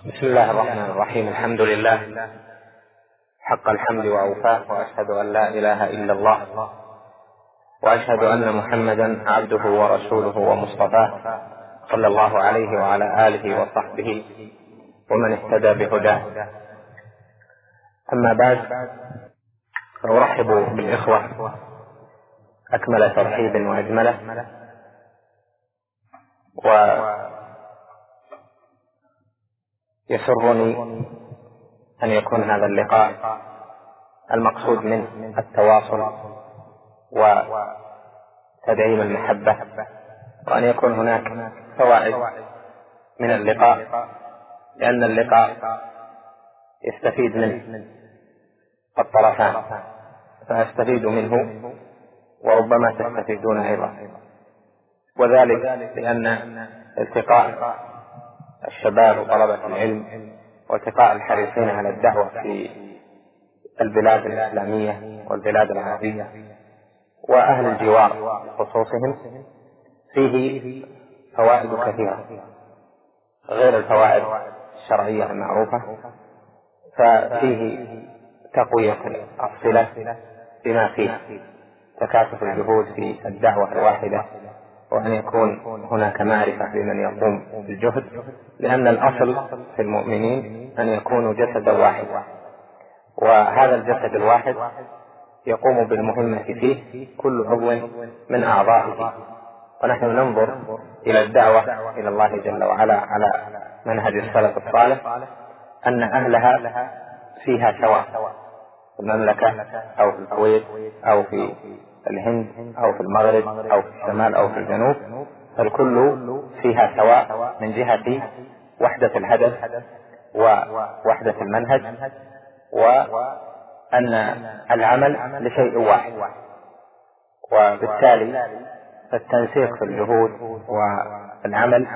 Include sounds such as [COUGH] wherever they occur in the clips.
بسم الله الرحمن الرحيم. الحمد لله حق الحمد وأوفاه وأشهد أن لا إله إلا الله وأشهد أن محمدا عبده ورسوله ومصطفاه صلى الله عليه وعلى آله وصحبه ومن اهتدى بهداه. أما بعد فأرحب بالإخوة. أكمل ترحيب وأجمله. ويسرني أن يكون هذا اللقاء المقصود منه التواصل وتدعيم المحبة وأن يكون هناك فوائد من اللقاء لأن اللقاء يستفيد منه الطرفان فأستفيد منه وربما تستفيدون أيضا. وذلك لأن التقاء الشباب وطلبة العلم والتقاء الحريصين على الدعوة في البلاد الإسلامية والبلاد العربية وأهل الجوار بخصوصهم فيه فوائد كثيرة. غير الفوائد الشرعية المعروفة ففيه تقوية الصلة بما فيه تكاتف الجهود في الدعوة الواحدة وأن يكون هناك معرفة لمن يقوم بالجهد لأن الأصل في المؤمنين أن يكونوا جسدا واحدا وهذا الجسد الواحد يقوم بالمهمة فيه كل عضو من أعضائه. ونحن ننظر إلى الدعوة إلى الله جل وعلا على منهج السلف الصالح أن أهلها فيها سواء في المملكة أو في الكويت أو في الهند أو في المغرب أو في الشمال أو في الجنوب فالكل فيها سواء من جهة وحدة الهدف ووحدة المنهج وأن العمل لشيء واحد. وبالتالي فالتنسيق في الجهود والعمل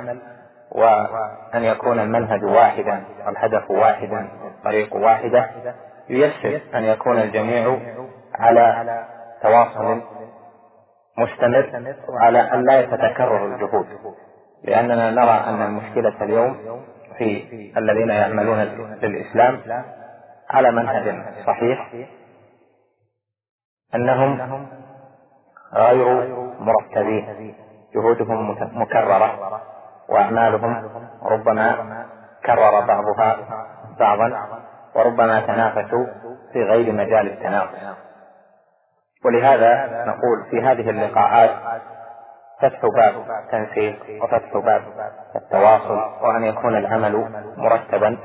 وأن يكون المنهج واحدا والهدف واحدا والطريق واحدة ييسر أن يكون الجميع على تواصل مستمر وعلى أن لا تتكرر الجهود لأننا نرى أن المشكلة اليوم في الذين يعملون للإسلام على منهج صحيح أنهم غير مرتبين جهودهم مكررة وأعمالهم ربما كرر بعضها بعضا وربما تنافسوا في غير مجال التنافس. ولهذا نقول في هذه اللقاءات فتح باب التنسيق وفتح باب التواصل وأن يكون العمل مرتبا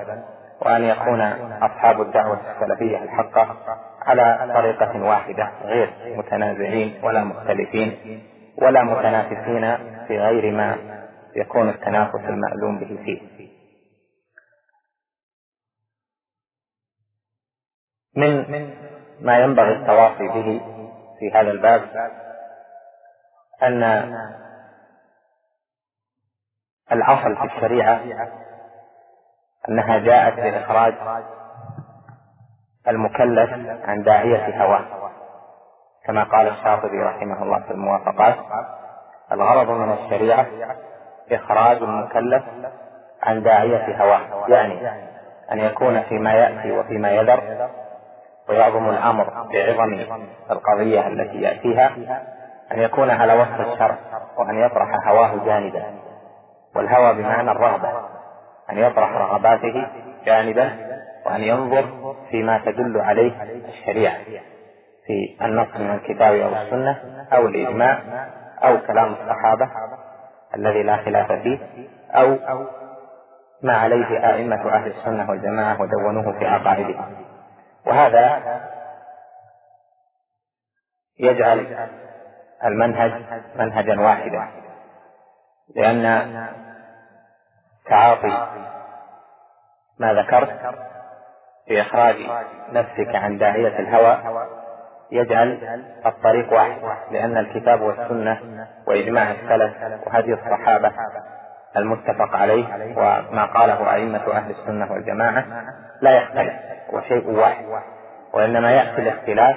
وأن يكون أصحاب الدعوة السلفية الحقة على طريقة واحدة غير متنازعين ولا مختلفين ولا متنافسين في غير ما يكون التنافس المألوم به فيه. من ما ينبغي التواصي به في هذا الباب أن الأصل في الشريعة أنها جاءت لإخراج المكلف عن داعية هواه. كما قال الشاطبي رحمه الله في الموافقات الغرض من الشريعة إخراج المكلف عن داعية هواه يعني أن يكون فيما يأتي وفيما يذر ويعظم الأمر بعظم القضية التي يأتيها أن يكون على وفق الشرع وأن يطرح هواه جانبا والهوى بمعنى الرغبة أن يطرح رغباته جانبا وأن ينظر فيما تدل عليه الشريعة في النص من الكتاب أو السنة أو الإجماع أو كلام الصحابة الذي لا خلاف فيه أو ما عليه أئمة أهل السنة والجماعة ودونوه في عقائدهم وهذا يجعل المنهج منهجا واحدا لأن تعاطي ما ذكرت في إخراج نفسك عن داعية الهوى يجعل الطريق واحد لأن الكتاب والسنة وإجماع السلف وهدي الصحابة المتفق عليه وما قاله أئمة أهل السنة والجماعة لا يختلف هو شيء واحد وإنما يأتي الاختلاف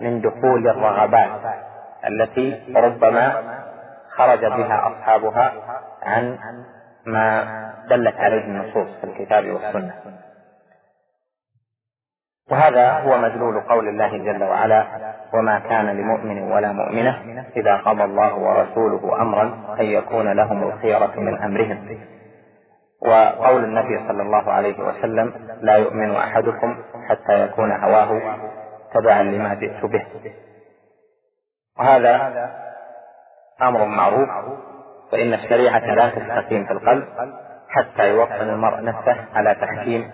من دخول الرغبات التي ربما خرج بها أصحابها عن ما دلت عليه النصوص في الكتاب والسنة. وهذا هو مدلول قول الله جل وعلا وما كان لمؤمن ولا مؤمنة إذا قضى الله ورسوله أمرا أن يكون لهم الخيرة من أمرهم. وقول النبي صلى الله عليه وسلم لا يؤمن أحدكم حتى يكون هواه تبعا لما جئت به. وهذا أمر معروف فإن الشريعة لا تستقيم في القلب حتى يوطن المرء نفسه على تحكيم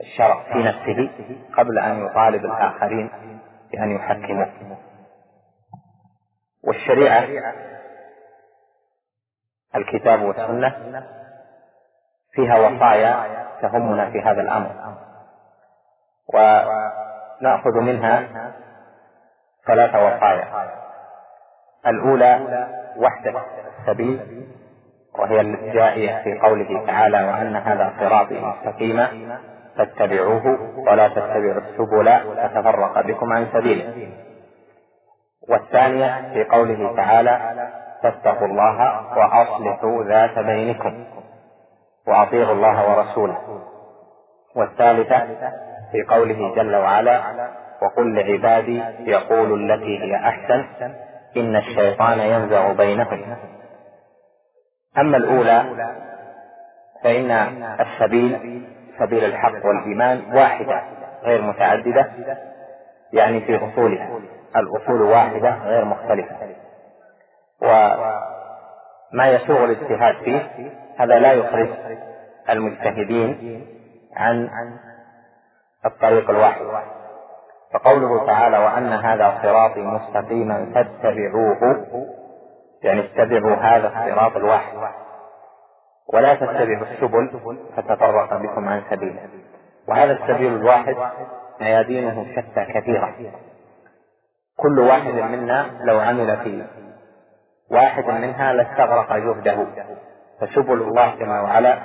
الشرع في نفسه قبل أن يطالب الآخرين بأن يحكموه والشريعة الكتاب والسنة فيها وصايا تهمنا في هذا الأمر. ونأخذ منها ثلاث وصايا. الأولى وحدة السبيل وهي الجائية في قوله تعالى وأن هذا صراطي مستقيما فاتبعوه ولا تتبعوا السبل فتفرق بكم عن سبيله. والثانية في قوله تعالى فاتقوا الله وأصلحوا ذات بينكم وأطيعوا الله ورسوله. والثالثة في قوله جل وعلا وقل لعبادي يقول التي هي أحسن إن الشيطان ينزع بينهم أما الأولى فإن السبيل سبيل الحق والإيمان واحدة غير متعددة يعني في أصولها. الأصول واحدة غير مختلفة. وما يسوغ الاجتهاد فيه هذا لا يخرج المجتهدين عن الطريق الواحد. فقوله تعالى وأن هذا صراطي مستقيما فاتبعوه. يعني اتبعوا هذا الصراط الواحد. ولا تتبعوا السبل فتفرق بكم عن سبيله. وهذا السبيل الواحد ميادينه شتى كثيرة. كل واحد منا لو عمل في واحد منها لاستغرق جهده. فسبل الله جل وعلا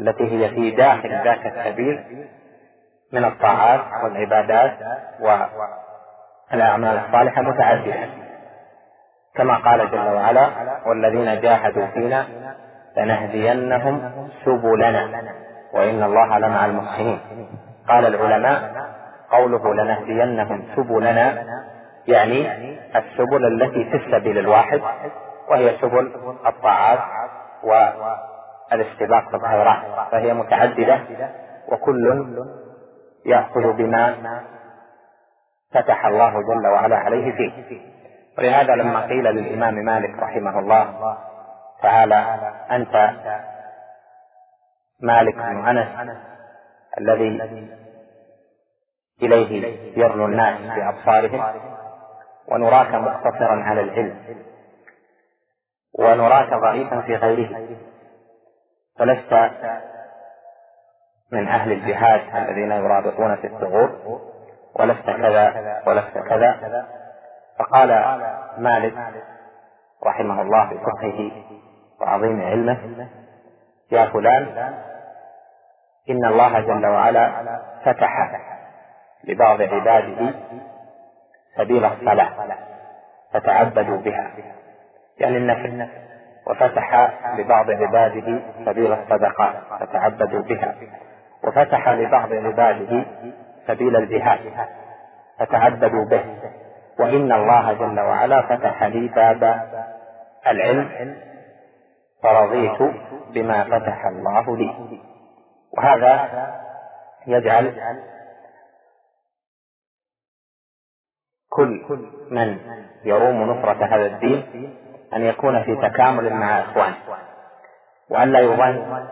التي هي في داخل ذاك السبيل من الطاعات والعبادات والأعمال الصالحة متعددة. كما قال جل وعلا والذين جاهدوا فينا لنهدينهم سبلنا. وإن الله لمع المحسنين. قال العلماء قوله لنهدينهم سبلنا يعني السبل التي في السبيل الواحد وهي سبل الطاعات والاستباق في الخيرات فهي متعددة وكل يأخذ بما فتح الله جل وعلا عليه فيه. ولهذا لما قيل للإمام مالك رحمه الله تعالى أنت مالك بن أنس الذي إليه يرنو الناس بأبصارهم ونراك مقتصرا على العلم ونراك ضعيفا في غيره فلست من أهل الجهاد الذين يرابطون في الثغور ولست كذا ولست كذا فقال مالك رحمه الله بفقهه وعظيم علمه. يا فلان إن الله جل وعلا فتح لبعض عباده سبيل الصلاة فتعبدوا بها. يعني النفل وفتح لبعض عباده سبيل الصدقات فتعبدوا بها. وفتح لبعض عباده سبيل الجهاد فتعبدوا به. وإن الله جل وعلا فتح لي باب العلم فرضيت بما فتح الله لي. وهذا يجعل كل من يروم نصرة هذا الدين أن يكون في تكامل مع إخوانه. وأن لا يظن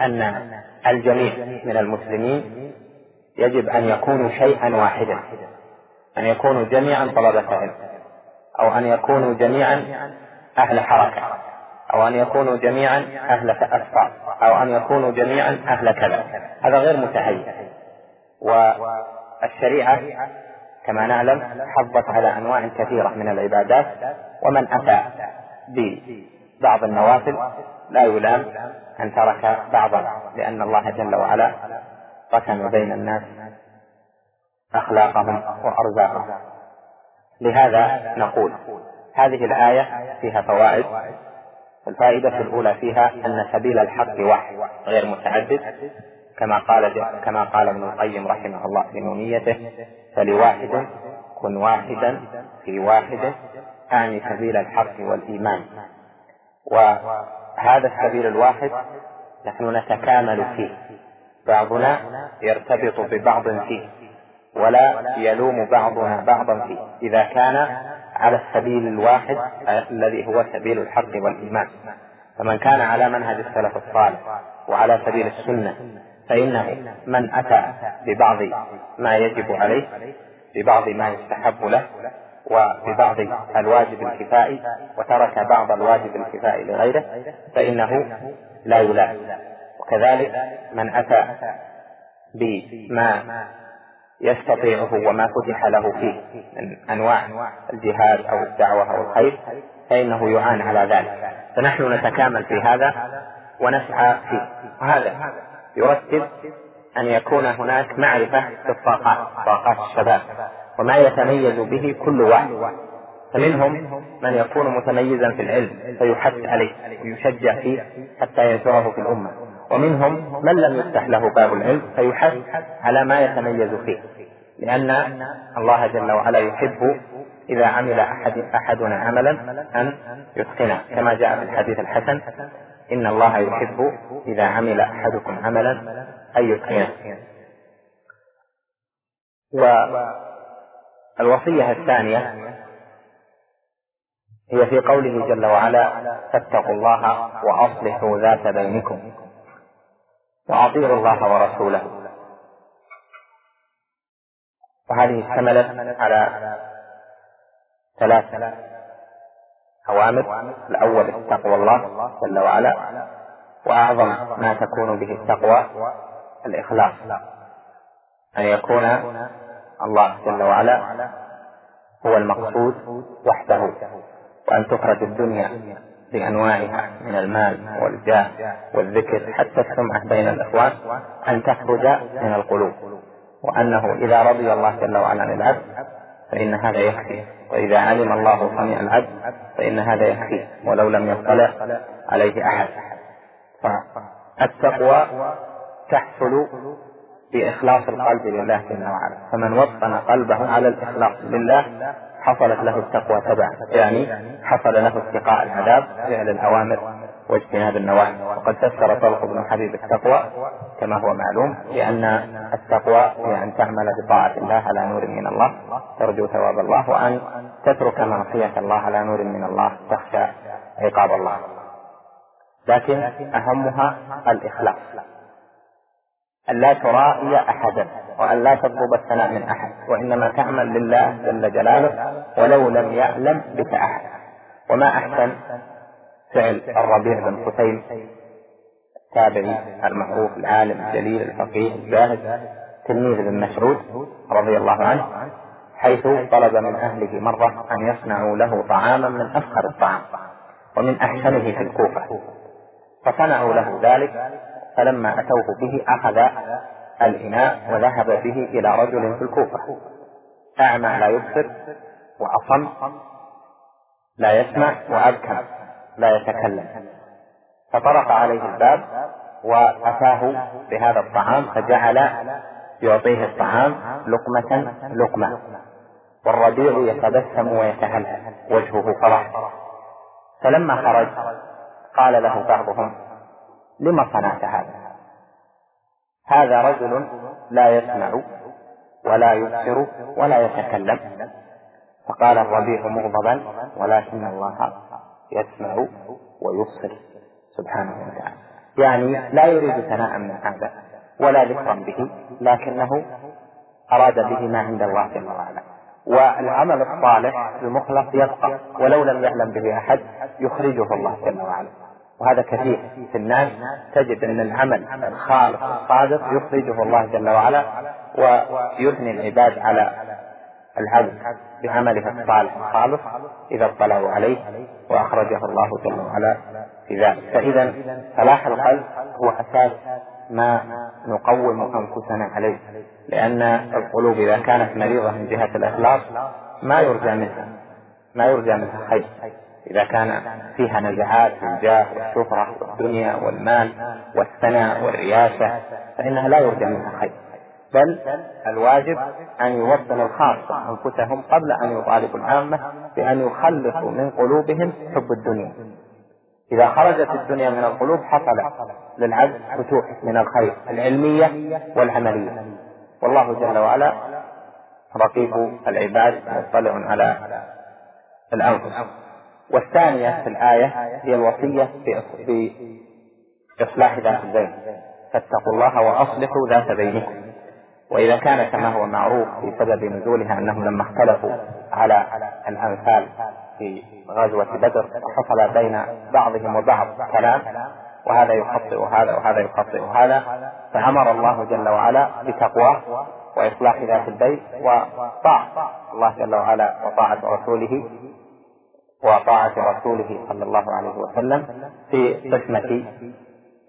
أن الجميع من المسلمين يجب أن يكونوا شيئا واحدا أن يكونوا جميعا طلبة علم أو أن يكونوا جميعا أهل حركة. أو أن يكونوا جميعا أهل أسفار أو أن يكونوا جميعا أهل كذا. هذا غير متهيأ والشريعة كما نعلم حضت على أنواع كثيرة من العبادات ومن أتى ببعض النوافل لا يلام أن ترك بعضا لأن الله جل وعلا قسم بين الناس أخلاقهم وأرزاقهم. لهذا نقول هذه الآية فيها فوائد. الفائدة الأولى فيها أن سبيل الحق واحد غير متعدد. كما قال كما قال ابن القيم رحمه الله في نونيته فلواحد كن واحدا في واحد أعني سبيل الحق والإيمان. وهذا السبيل الواحد نحن نتكامل فيه. بعضنا يرتبط ببعض فيه ولا يلوم بعضنا بعضا فيه. إذا كان على السبيل الواحد الذي هو سبيل الحق والإيمان. فمن كان على منهج السلف الصالح وعلى سبيل السنة فإنه من أتى ببعض ما يجب عليه ببعض ما يستحب له وببعض الواجب الكفائي وترك بعض الواجب الكفائي لغيره فإنه لا يلام. وكذلك من أتى بما يستطيعه وما فتح له فيه من أنواع الجهاد أو الدعوة أو الخير فإنه يعان على ذلك. فنحن نتكامل في هذا ونسعى فيه. وهذا يرتب أن يكون هناك معرفة بالطاقات طاقات الشباب وما يتميز به كل واحد. فمنهم من يكون متميزا في العلم فيحث عليه ويشجع فيه حتى ينشره في الأمة. ومنهم من لم يفتح له باب العلم فيحث على ما يتميز فيه لأن الله جل وعلا يحب إذا عمل أحد أحدنا عملا أن يتقنه. كما جاء في الحديث الحسن إن الله يحب إذا عمل أحدكم عملا أن يتقنه. والوصية الثانية هي في قوله جل وعلا فاتقوا الله وأصلحوا ذات بينكم. وأطيعوا الله ورسوله. وهذه اشتملت على ثلاث أوامر. الأول تقوى الله جل وعلا وأعظم ما تكون به التقوى الإخلاص أن يكون الله جل وعلا هو المقصود وحده وأن تخرج الدنيا بأنواعها من المال والجاه والذكر حتى السمعة بين الإخوان أن تخرج من القلوب. وأنه إذا رضي الله جل وعلا عن العبد فإن هذا يكفي. وإذا علم الله صنيع العبد فإن هذا يكفي. ولو لم يطلع عليه أحد. فالتقوى تحصل بإخلاص القلب لله جل وعلا. فمن وطن قلبه على الإخلاص لله حصلت له التقوى تبعا. يعني حصل له اتقاء العذاب فعل الأوامر واجتناب النواهي. وقد فسر طلق بن حبيب التقوى كما هو معلوم لأن التقوى هي أن تعمل بطاعة الله على نور من الله. ترجو ثواب الله وأن تترك معصية الله على نور من الله تخشى عقاب الله. لكن أهمها الإخلاص. أن لا ترائي أحدا. وأن لا تطلب الثناء من أحد وإنما تعمل لله جل جلاله ولو لم يعلم بك أحد. وما أحسن فعل الربيع بن قتيل التابعي المعروف العالم الجليل الفقيه الزاهد تلميذ ابن مسعود رضي الله عنه حيث طلب من أهله مرة أن يصنعوا له طعاما من أفخر الطعام ومن أحسنه في الكوفة. فصنعوا له ذلك فلما أتوه به أخذ الإناء وذهب به إلى رجل في الكوفة. أعمى لا يبصر وأصم لا يسمع وأبكم لا يتكلم. فطرق عليه الباب وأتاه بهذا الطعام فجعل يعطيه الطعام لقمة لقمة. والربيع يتبسم ويتهلل وجهه فرح. فلما خرج قال له بعضهم لم صنعت هذا؟ هذا رجل لا يسمع ولا يبصر ولا يتكلم. فقال الربيع مغضبا ولكن الله يسمع ويبصر سبحانه وتعالى. يعني لا يريد ثناء من هذا ولا ذكرا به لكنه أراد به ما عند الله جل وعلا. والعمل الصالح المخلص يبقى ولو لم يعلم به أحد يخرجه الله جل وعلا. وهذا كثير في الناس. تجد أن العمل الخالص الصادق يخرجه الله جل وعلا ويثني العباد على العبد بعمله الصالح الخالص إذا اطلعوا عليه وأخرجه الله جل وعلا في ذلك. فإذا صلاح القلب هو أساس ما نقوم أنفسنا عليه لأن القلوب إذا كانت مريضة من جهة الإخلاص ما يرجى منها ما يرجى منها خير. إذا كان فيها نزعات الجاه والشهرة والدنيا والمال والثناء والرياسة فإنها لا يرجى منها خير. بل الواجب أن يوصل الخاصة أنفسهم قبل أن يطالبوا العامة بأن يخلصوا من قلوبهم حب الدنيا. إذا خرجت الدنيا من القلوب حصل للعبد فتوح من الخير العلمية والعملية. والله جل وعلا رقيب العباد مطلع على الأنفس. والثانية في الآية هي الوصية بإصلاح ذات البين فاتقوا الله وأصلحوا ذات بينكم. وإذا كان كما هو معروف في سبب نزولها أنهم لما اختلفوا على الأنفال في غزوة بدر وحصل بين بعضهم وبعض كلام وهذا يخطئ هذا وهذا يخطئ هذا. فأمر الله جل وعلا بتقواه وإصلاح ذات البيت وطاعة الله جل وعلا وطاعة رسوله وطاعة رسوله صلى الله عليه وسلم في قسمة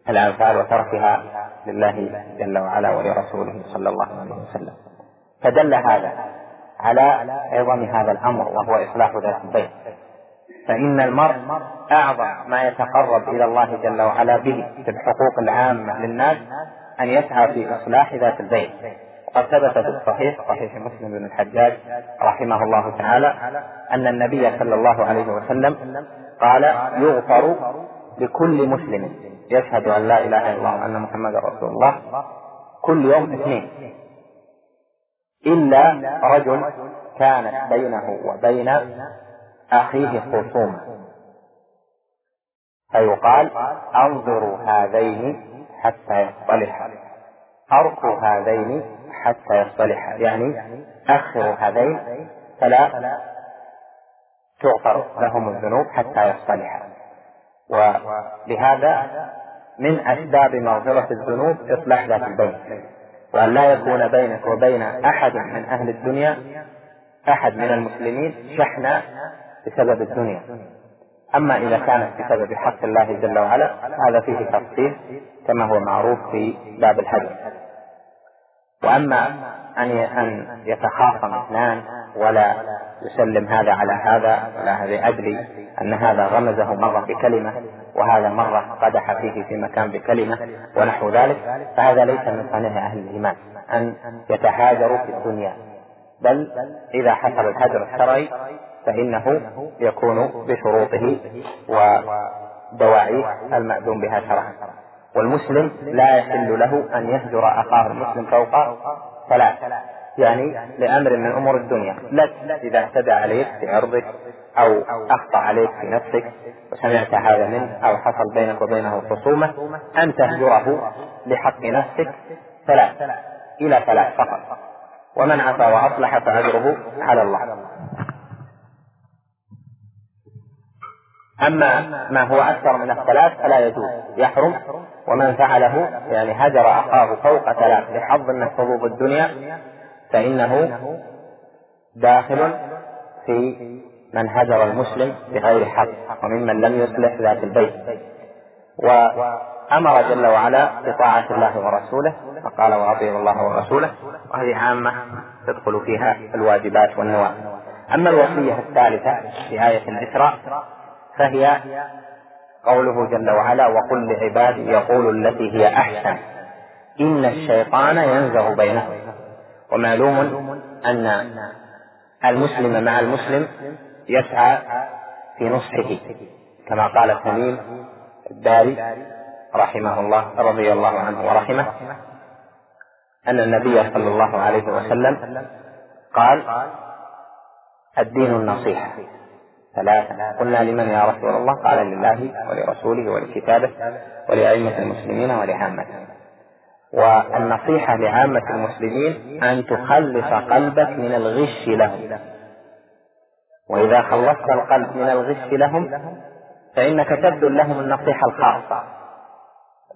الأنفال وتركها لله جل وعلا ولرسوله صلى الله عليه وسلم. فدل هذا على عظم هذا الأمر وهو إصلاح ذات البيت. فإن المرء أعظم ما يتقرب إلى الله جل وعلا به في الحقوق العامة للناس أن يسعى في إصلاح ذات البيت. وقد ثبت في الصحيح صحيح مسلم بن الحجاج رحمه الله تعالى أن النبي صلى الله عليه وسلم قال يغفر لكل مسلم. يشهد أن لا إله إلا الله وأن محمدا رسول الله كل يوم اثنين. إلا رجل كانت بينه وبين أخيه خصومة. فيقال أنظروا هذين حتى يصطلحا. أركوا هذين حتى يصطلحا يعني أخروا هذين فلا تغفر لهم الذنوب حتى يصطلحا ولهذا من أسباب مغفرة الذنوب إصلاح ذات البين. وأن لا يكون بينك وبين أحد من أهل الدنيا أحد من المسلمين شحنة بسبب الدنيا. أما إذا كانت بسبب حق الله جل وعلا هذا فيه تفصيل كما هو معروف في باب الحج وأما أن أن يتخاصم اثنان ولا يسلم هذا على هذا ولا هذا أدري أن هذا غمزه مرة بكلمة وهذا مرة قدح فيه في مكان بكلمة ونحو ذلك فهذا ليس من صنيع أهل الإيمان أن يتهاجروا في الدنيا. بل إذا حصل الهجر الشرعي فإنه يكون بشروطه ودواعيه المأذون بها شرعا. والمسلم لا يحل له أن يهجر أخاه المسلم فوق ثلاث يعني لأمر من أمور الدنيا. لك إذا اعتدى عليك في عرضك أو أخطأ عليك في نفسك وسمعت هذا منه أو حصل بينك وبينه خصومة أن تهجره لحق نفسك ثلاث إلى ثلاث فقط. ومن عفا وأصلح فأجره على الله. أما ما هو أكثر من الثلاث فلا يجوز يحرم ومن فعله يعني هجر أخاه فوق ثلاث لحظ من حظوظ الدنيا فإنه داخل في من هجر المسلم بغير حق وممن لم يصلح ذات البيت. وأمر جل وعلا بطاعة الله ورسوله فقال وأطيعوا الله ورسوله وهذه عامة تدخل فيها الواجبات والنوافل أما الوصية الثالثة في آية الإسراء فهي قوله جل وعلا وقل لعبادي يقول التي هي أحسن. إن الشيطان ينزغ بينهم. ومعلوم أن المسلم مع المسلم يسعى في نصحه كما قال تميم الداري رحمه الله رضي الله عنه ورحمه أن النبي صلى الله عليه وسلم قال الدين النصيحة. ثلاثة. قلنا لمن يا رسول الله؟ قال لله ولرسوله ولكتابه ولأئمة المسلمين ولعامته والنصيحة لعامة المسلمين أن تخلص قلبك من الغش لهم. وإذا خلصت القلب من الغش لهم فإنك تبذل لهم النصيحة الخاصة.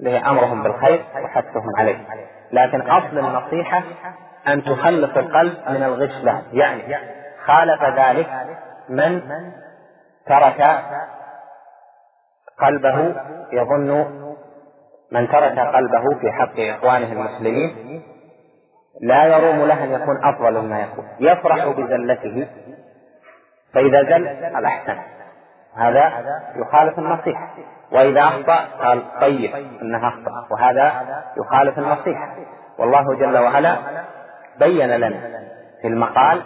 هي أمرهم بالخير وحثهم عليه. لكن أصل النصيحة أن تخلص القلب من الغش له يعني خالف ذلك من ترك قلبه يظن من ترك قلبه في حق إخوانه المسلمين لا يروم له أن يكون أفضل مما يكون. يفرح بزلته فإذا زل قال أحسن. هذا يخالف النصيحة. وإذا أخطأ قال طيب إنها أخطأ. وهذا يخالف النصيحة. والله جل وعلا بين لنا في المقال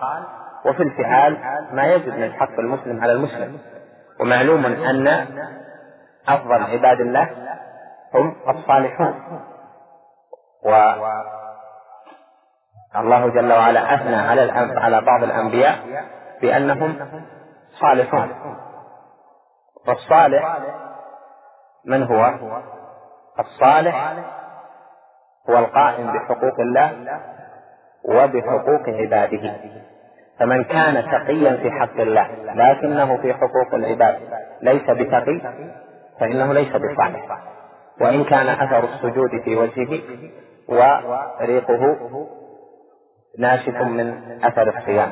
وفي الفعال ما يجب من حق المسلم على المسلم. ومعلوم أن أفضل عباد الله هم الصالحون. والله جل وعلا أثنى على على بعض الأنبياء بأنهم صالحون. والصالح من هو؟ الصالح هو القائم بحقوق الله وبحقوق عباده. فمن كان تقيا في حق الله لكنه في حقوق العباد. ليس بتقي فإنه ليس بصالح. وإن كان أثر السجود في وجهه وريقه ناشف من أثر الصيام.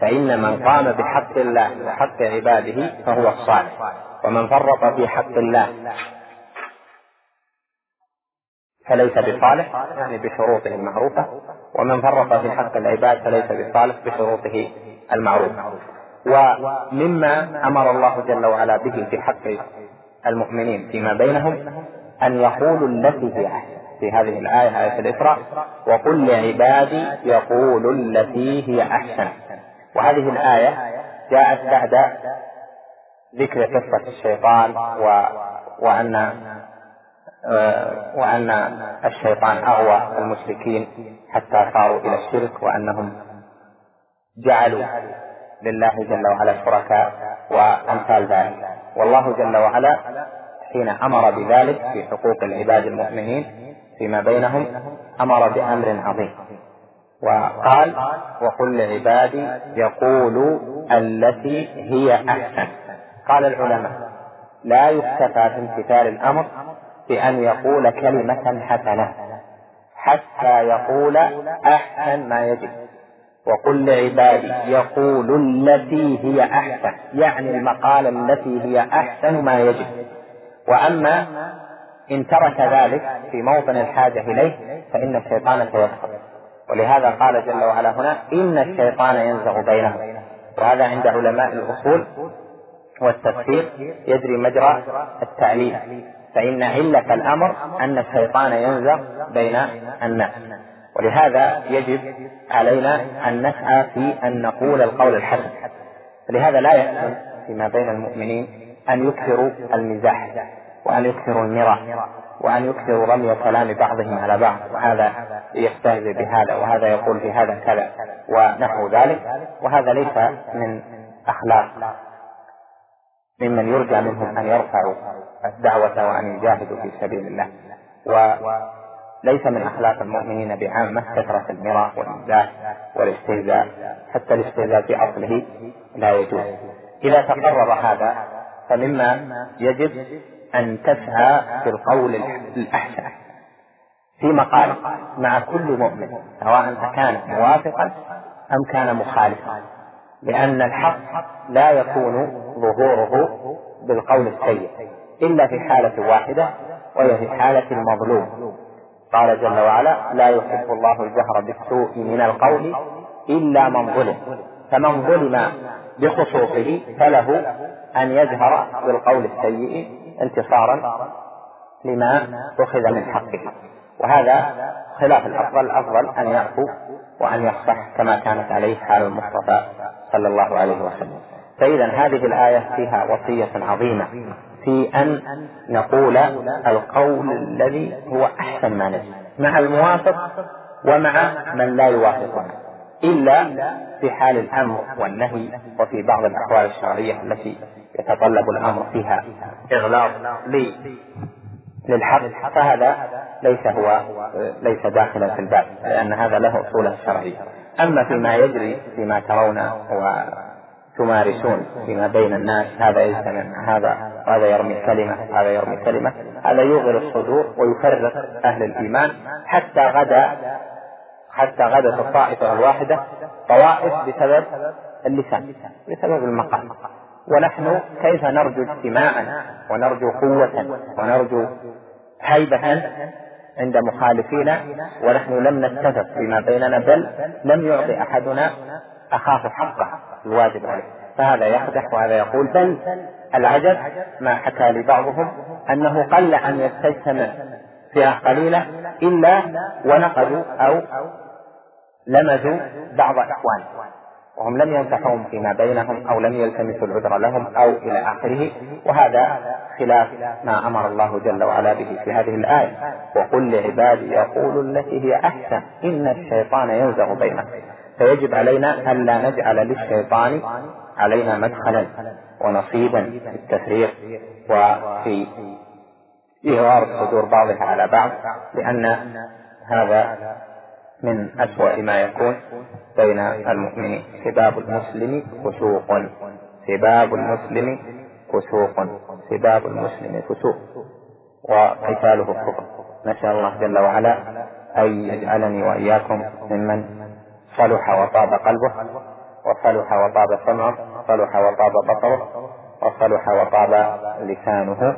فإن من قام بحق الله وحق عباده فهو الصالح. ومن فرط في حق الله فليس بصالح يعني بشروطه المعروفة ومن فرط في حق العباد فليس بصالح بشروطه المعروفة. ومما أمر الله جل وعلا به في حق المؤمنين فيما بينهم أن يقولوا التي هي أحسن. في هذه الآية آية الإسراء وقل لعبادي يقولوا التي هي أحسن. وهذه الآية جاءت بعد ذكر قصة الشيطان و... وأن وأن الشيطان أغوى المشركين حتى صاروا إلى الشرك وأنهم جعلوا لله جل وعلا شركاء وأمثال ذلك. والله جل وعلا حين أمر بذلك في حقوق العباد المؤمنين فيما بينهم أمر بأمر عظيم. وقال وقل لعبادي يقولوا التي هي أحسن. قال العلماء لا يكتفى في امتثال الأمر بأن يقول كلمة حسنة حتى يقول أحسن ما يجب. وقل لعبادي يقول التي هي أحسن يعني المقالة التي هي أحسن ما يجب. وأما إن ترك ذلك في موطن الحاجة إليه فإن الشيطان سيدخل. ولهذا قال جل وعلا هنا إن الشيطان ينزغ بينهم. وهذا عند علماء الأصول والتفسير يجري مجرى التعليل. فإن علة الأمر أن الشيطان ينزغ بين الناس. ولهذا يجب علينا أن نسعى في أن نقول القول الحسن. لهذا لا يحسن فيما بين المؤمنين أن يكثروا المزاح وأن يكثروا المرح وأن يكثروا رمي كلام بعضهم على بعض. وهذا يستهزئ بهذا وهذا يقول في هذا كذا ونحو ذلك. وهذا ليس من أخلاق ممن يرجى منهم أن يرفعوا الدعوة وأن يجاهدوا في سبيل الله. وليس من أخلاق المؤمنين بعامة كثرة المراء والمزاح والاستهزاء حتى الاستهزاء في أصله لا يجوز إذا تقرر هذا فمما يجب أن تسعى في القول الأحسن. في مقال مع كل مؤمن سواء كان موافقا أم كان مخالفا. لأن الحق لا يكون ظهوره بالقول السيء إلا في حالة واحدة وهي في حالة المظلوم. قال جل وعلا لا يحب الله الجهر بالسوء من القول إلا من ظلم فمن ظلم بخصوصه فله أن يجهر بالقول السيء انتصارا لما أخذ من حقه. وهذا خلاف الأفضل الأفضل أن يعفو وأن يصفح كما كانت عليه حال المصطفى. صلى الله عليه وسلم. فإذا هذه الآية فيها وصية عظيمة في أن نقول القول الذي هو أحسن ما نجد مع الموافق ومع من لا يوافقنا إلا في حال الأمر والنهي وفي بعض الأحوال الشرعية التي يتطلب الأمر فيها إغلاق للحق فهذا ليس هو ليس داخلا في الباب لأن هذا له أصوله الشرعية أما فيما يجري فيما ترون تمارسون فيما بين الناس هذا يجتمع هذا هذا يرمي كلمة هذا يرمي كلمة هذا يوغل الصدور ويفرق أهل الإيمان حتى غدا حتى غدت الطائفة الواحدة طوائف بسبب اللسان بسبب المقام. ونحن كيف نرجو اجتماعا ونرجو قوة ونرجو هيبة عند مخالفينا ونحن لم نتفق فيما بيننا بل لم يعطي أحدنا أخاه حقه الواجب عليه. فهذا يقدح وهذا يقول بل العجب ما حكى لي بعضهم أنه قل أن يستجتمع فئة قليلة إلا ونقضوا أو لمزوا بعض إخوانه. وهم لم ينصحوهم فيما بينهم أو لم يلتمسوا العذر لهم أو إلى آخره. وهذا خلاف ما أمر الله جل وعلا به في هذه الآية. وقل لعبادي يقولوا التي هي أحسن. إن الشيطان ينزغ بينهم. فيجب علينا ألا نجعل للشيطان علينا مدخلا ونصيبا في التفريق وفي إغار الصدور بعضها على بعض. لأن هذا من أسوأ ما يكون بين المؤمنين سباب المسلم فسوق. سباب المسلم فسوق. سباب المسلم فسوق. وقتاله كفر نسأل الله جل وعلا أن يجعلني وإياكم ممن صلح وطاب قلبه وصلح وطاب سمعه وصلح وطاب بصره وصلح وطاب لسانه.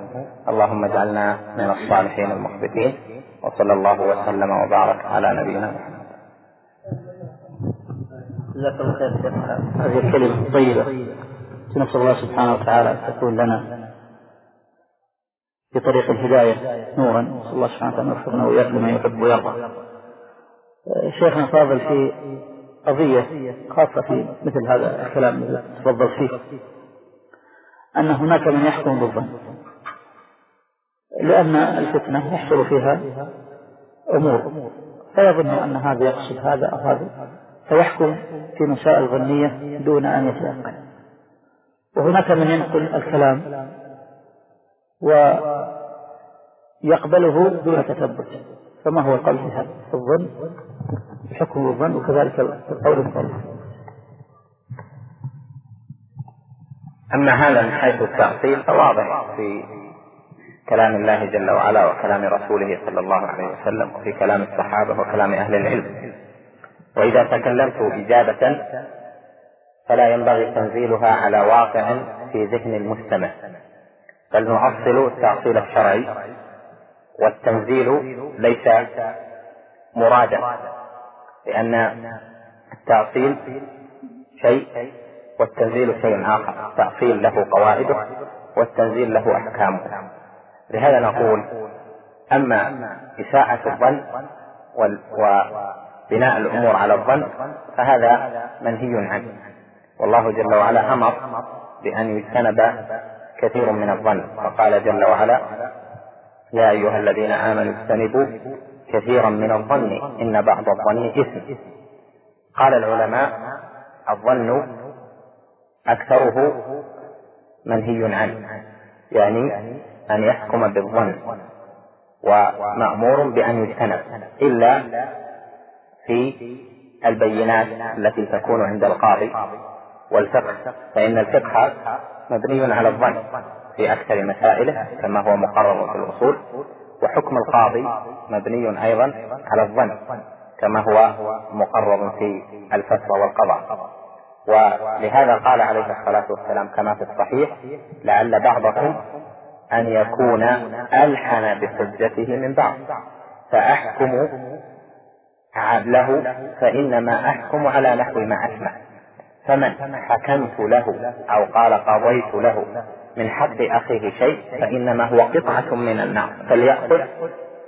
اللهم اجعلنا من الصالحين المخبتين وصلى الله وسلم وبارك على نبينا محمد. الله خير هذه الكلمة الطيبة نسأل الله سبحانه وتعالى أن تكون لنا في طريق الهداية نورا. نسأل الله سبحانه وتعالى أن يوفقنا وإياكم لما يحب ويرضى. شيخنا فاضل في قضية خاصة في مثل هذا الكلام الذي تفضل فيه أن هناك من يحكم بالظن لأن الفتنة يحصل فيها أمور فيظن أن هذا يقصد هذا أو هذا. فيحكم في مسائل ظنية دون أن يتيقن وهناك من ينقل الكلام ويقبله دون تثبت. فما هو القول في هذا؟ الظن الحكم بالظن وكذلك القول بالظن أما هذا من حيث التأصيل فواضح في كلام الله جل وعلا وكلام رسوله صلى الله عليه وسلم وفي كلام الصحابة وكلام أهل العلم. وإذا تكلمت إجابة فلا ينبغي تنزيلها على واقع في ذهن المستمع. بل نؤصل التأصيل الشرعي والتنزيل ليس مرادا لأن التأصيل شيء والتنزيل شيء آخر. التأصيل له قواعده والتنزيل له أحكامه. لهذا نقول أما إساءة الظن وبناء الأمور على الظن فهذا منهي عنه. والله جل وعلا أمر بأن يجتنب كثير من الظن. فقال جل وعلا يا أيها الذين آمنوا اجتنبوا كثيرا من الظن إن بعض الظن إثم. قال العلماء الظن أكثره منهي عنه يعني أن يحكم بالظن ومأمور بأن يجتنب إلا في البينات التي تكون عند القاضي والفقه فإن الفقه مبني على الظن في أكثر مسائله كما هو مقرر في الأصول وحكم القاضي مبني أيضا على الظن كما هو مقرر في الفتوى والقضاء. ولهذا قال عليه الصلاة والسلام كما في الصحيح لعل بعضكم أن يكون ألحن بحجته من بعض فأحكم له فإنما أحكم على نحو ما أسمع. فمن حكمت له أو قال قضيت له من حق أخيه شيء فإنما هو قطعة من النار. فليأخذ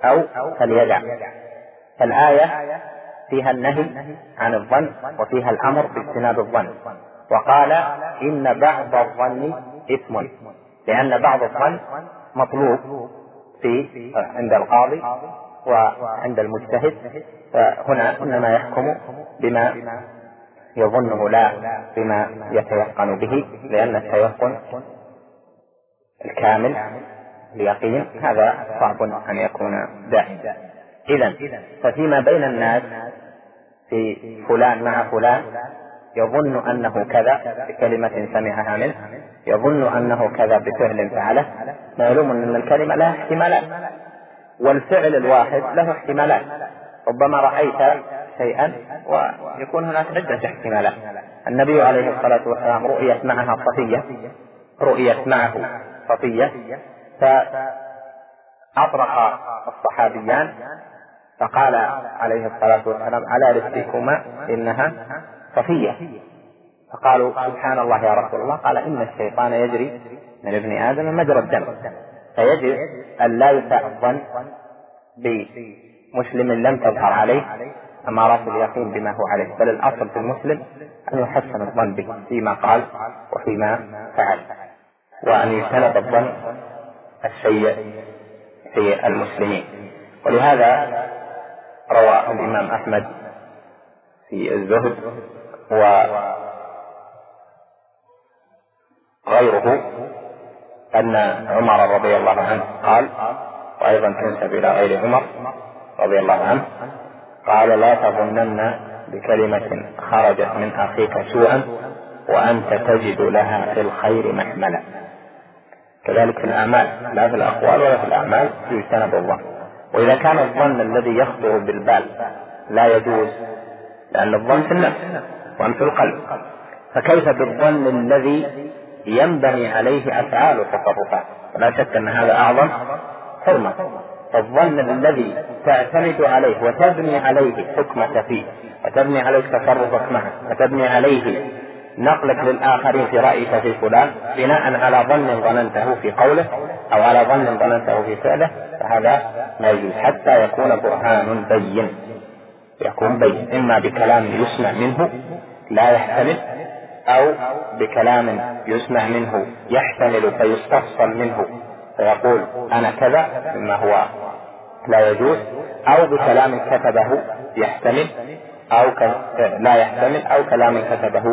أو فليدع. فالآية فيها النهي عن الظن وفيها الأمر باجتناب الظن. وقال إن بعض الظن إثم لأن بعض الظن مطلوب في عند القاضي وعند المجتهد فهنا إنما يحكم بما يظنه لا بما يتيقن به لأن التيقن الكامل اليقين هذا صعب أن يكون دائما إذا ففيما بين الناس في فلان مع فلان يظن أنه كذا بكلمة سمعها منه يظن أنه كذا بفعل فعله معلوم أن الكلمة لها احتمالات والفعل الواحد له احتمالات. ربما رأيت شيئا ويكون هناك عدة احتمالات. النبي عليه الصلاة والسلام رؤيت معها صفية. رؤيت معه صفية. فأطرق الصحابيان فقال عليه الصلاة والسلام على رسلكما إنها صفية. فقالوا سبحان الله يا رسول الله. قال إن الشيطان يجري من ابن آدم مجرى الدم. فيجب أن لا يساء الظن بمسلم لم تظهر عليه أمارات اليقين بما هو عليه. بل الأصل في المسلم أن يحسن الظن به فيما قال وفيما فعل وأن يجتنب الظن السيء في المسلمين. ولهذا روى الإمام أحمد في الزهد وغيره أن عمر رضي الله عنه قال وأيضا تنسب إلى غير عمر رضي الله عنه قال لا تظنن بكلمة خرجت من أخيك سوءا وأنت تجد لها في الخير محملا. كذلك في الأعمال لا في الأقوال ولا في الأعمال يجتنب الظن. وإذا كان الظن الذي يخطر بالبال لا يجوز لأن الظن في النفس وأن في القلب. فكيف بالظن الذي ينبني عليه أفعال التصرفات ولا شك أن هذا أعظم حرمة. الظن الذي تعتمد عليه وتبني عليه حكمك فيه وتبني عليه تصرفك معه وتبني عليه نقلك للآخرين في رأيك في فلان بناء على ظن ظننته في قوله أو على ظن ظننته في فعله فهذا لا يجوز حتى يكون برهان بين. يكون بين إما بكلام يسمع منه لا يحتمل أو بكلام يسمع منه يحتمل فيستفصل منه. فيقول أنا كذا مما هو لا يجوز أو بكلام كتبه يحتمل أو لا يحتمل أو كلام كتبه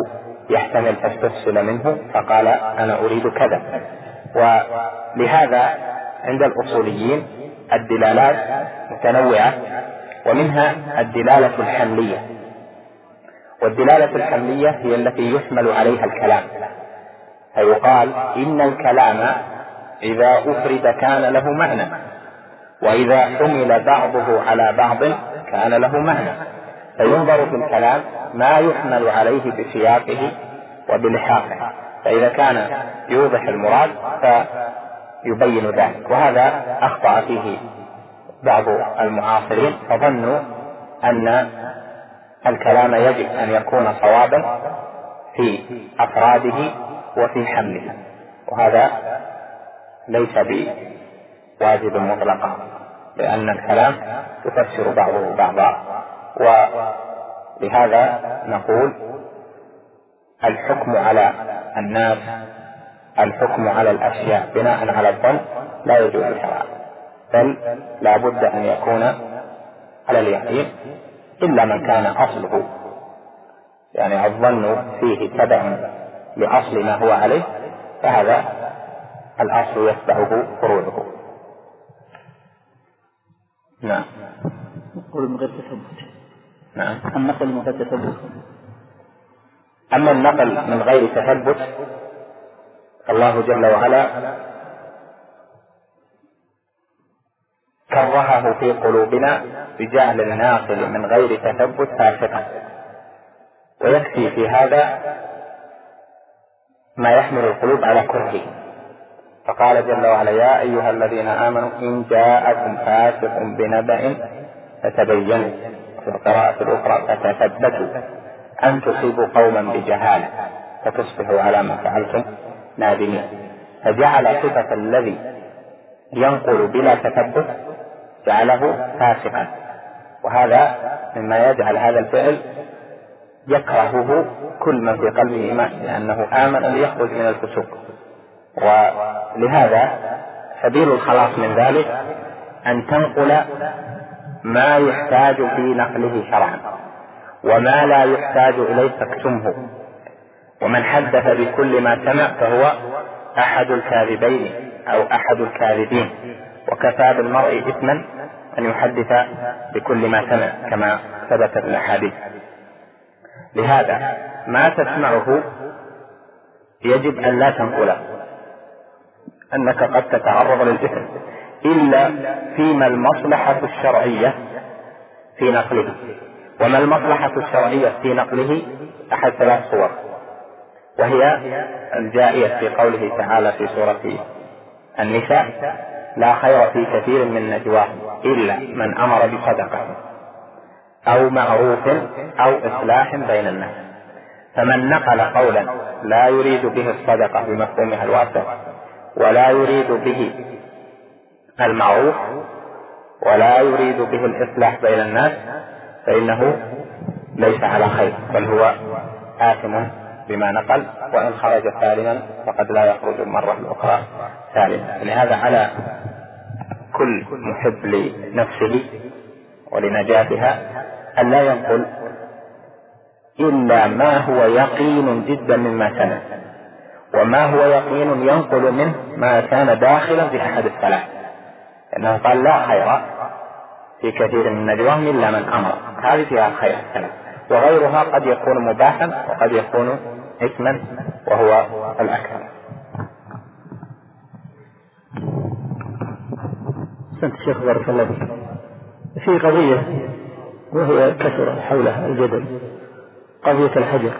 يحتمل فاستفصل منه فقال أنا أريد كذا. ولهذا عند الأصوليين الدلالات متنوعة ومنها الدلالة الحملية. والدلالة الحملية هي التي يحمل عليها الكلام. فيقال إن الكلام إذا أفرد كان له معنى وإذا حمل بعضه على بعض كان له معنى. فينظر في الكلام ما يحمل عليه بسياقه وبلحاقه. فإذا كان يوضح المراد فيبين ذلك. وهذا أخطأ فيه بعض المعاصرين فظنوا أن الكلام يجب أن يكون صوابا في أفراده وفي حمله. وهذا ليس بواجب مطلقا لأن الكلام يفسر بعضه بعضا. ولهذا نقول الحكم على الناس الحكم على الأشياء بناء على الظن لا يجوز شرعا بل لا بد أن يكون على اليقين إلا من كان أصله. يعني الظن فيه تبع لأصل ما هو عليه فهذا الأصل يتبعه فروعه. نعم. نقول من غير تثبت. نعم. النقل من غير تثبت؟ أما النقل من غير تثبت الله جل وعلا كرهه في قلوبنا بجعل الناقل من غير تثبت فاسقا. ويكفي في هذا ما يحمل القلوب على كرهه. فقال جل وعلا يا أيها الذين آمنوا إن جاءكم فاسق بنبأ فتبينوا. في القراءة الأخرى فتثبتوا. أن تصيبوا قوما بجهالة فتصبحوا على ما فعلتم نادمين. فجعل صفة الذي ينقل بلا تثبت جعله فاسقا. وهذا مما يجعل هذا الفعل يكرهه كل من في قلبه إيمان لأنه آمن أن يخرج من الفسوق. ولهذا سبيل الخلاص من ذلك أن تنقل ما يحتاج في نقله شرعا وما لا يحتاج إليه تكتمه ومن حدث بكل ما سمع فهو أحد الكاذبين أو أحد الكاذبين. وكفى بالمرء إثما أن يحدث بكل ما سمع كما ثبت في الأحاديث. لهذا ما تسمعه يجب أن لا تنقله أنك قد تتعرض للإثم إلا فيما المصلحة الشرعية في نقله. وما المصلحة الشرعية في نقله؟ أحد ثلاث صور. وهي الجائية في قوله تعالى في سورة النساء لا خير في كثير من نجواهم إلا من أمر بصدقة أو معروف أو إصلاح بين الناس. فمن نقل قولا لا يريد به الصدقة بمفهومها الواسع ولا يريد به المعروف ولا يريد به الإصلاح بين الناس فإنه ليس على خير بل هو آثم بما نقل وإن خرج سالما فقد لا يخرج المرة الأخرى سالما. لهذا على كل محب لنفسه ولنجاتها أن لا ينقل إلا ما هو يقين جدا مما سمع وما هو يقين ينقل منه ما كان داخلا في أحد الثلاث لأنه قال لا خير في كثير من نجواهم إلا من أمر. هذه فيها خير وغيرها قد يكون مباحا وقد يكون إثما وهو الأكثر أحسنت الشيخ بارك الله فيك. في قضية وهي كثر حولها الجدل قضية الحجر.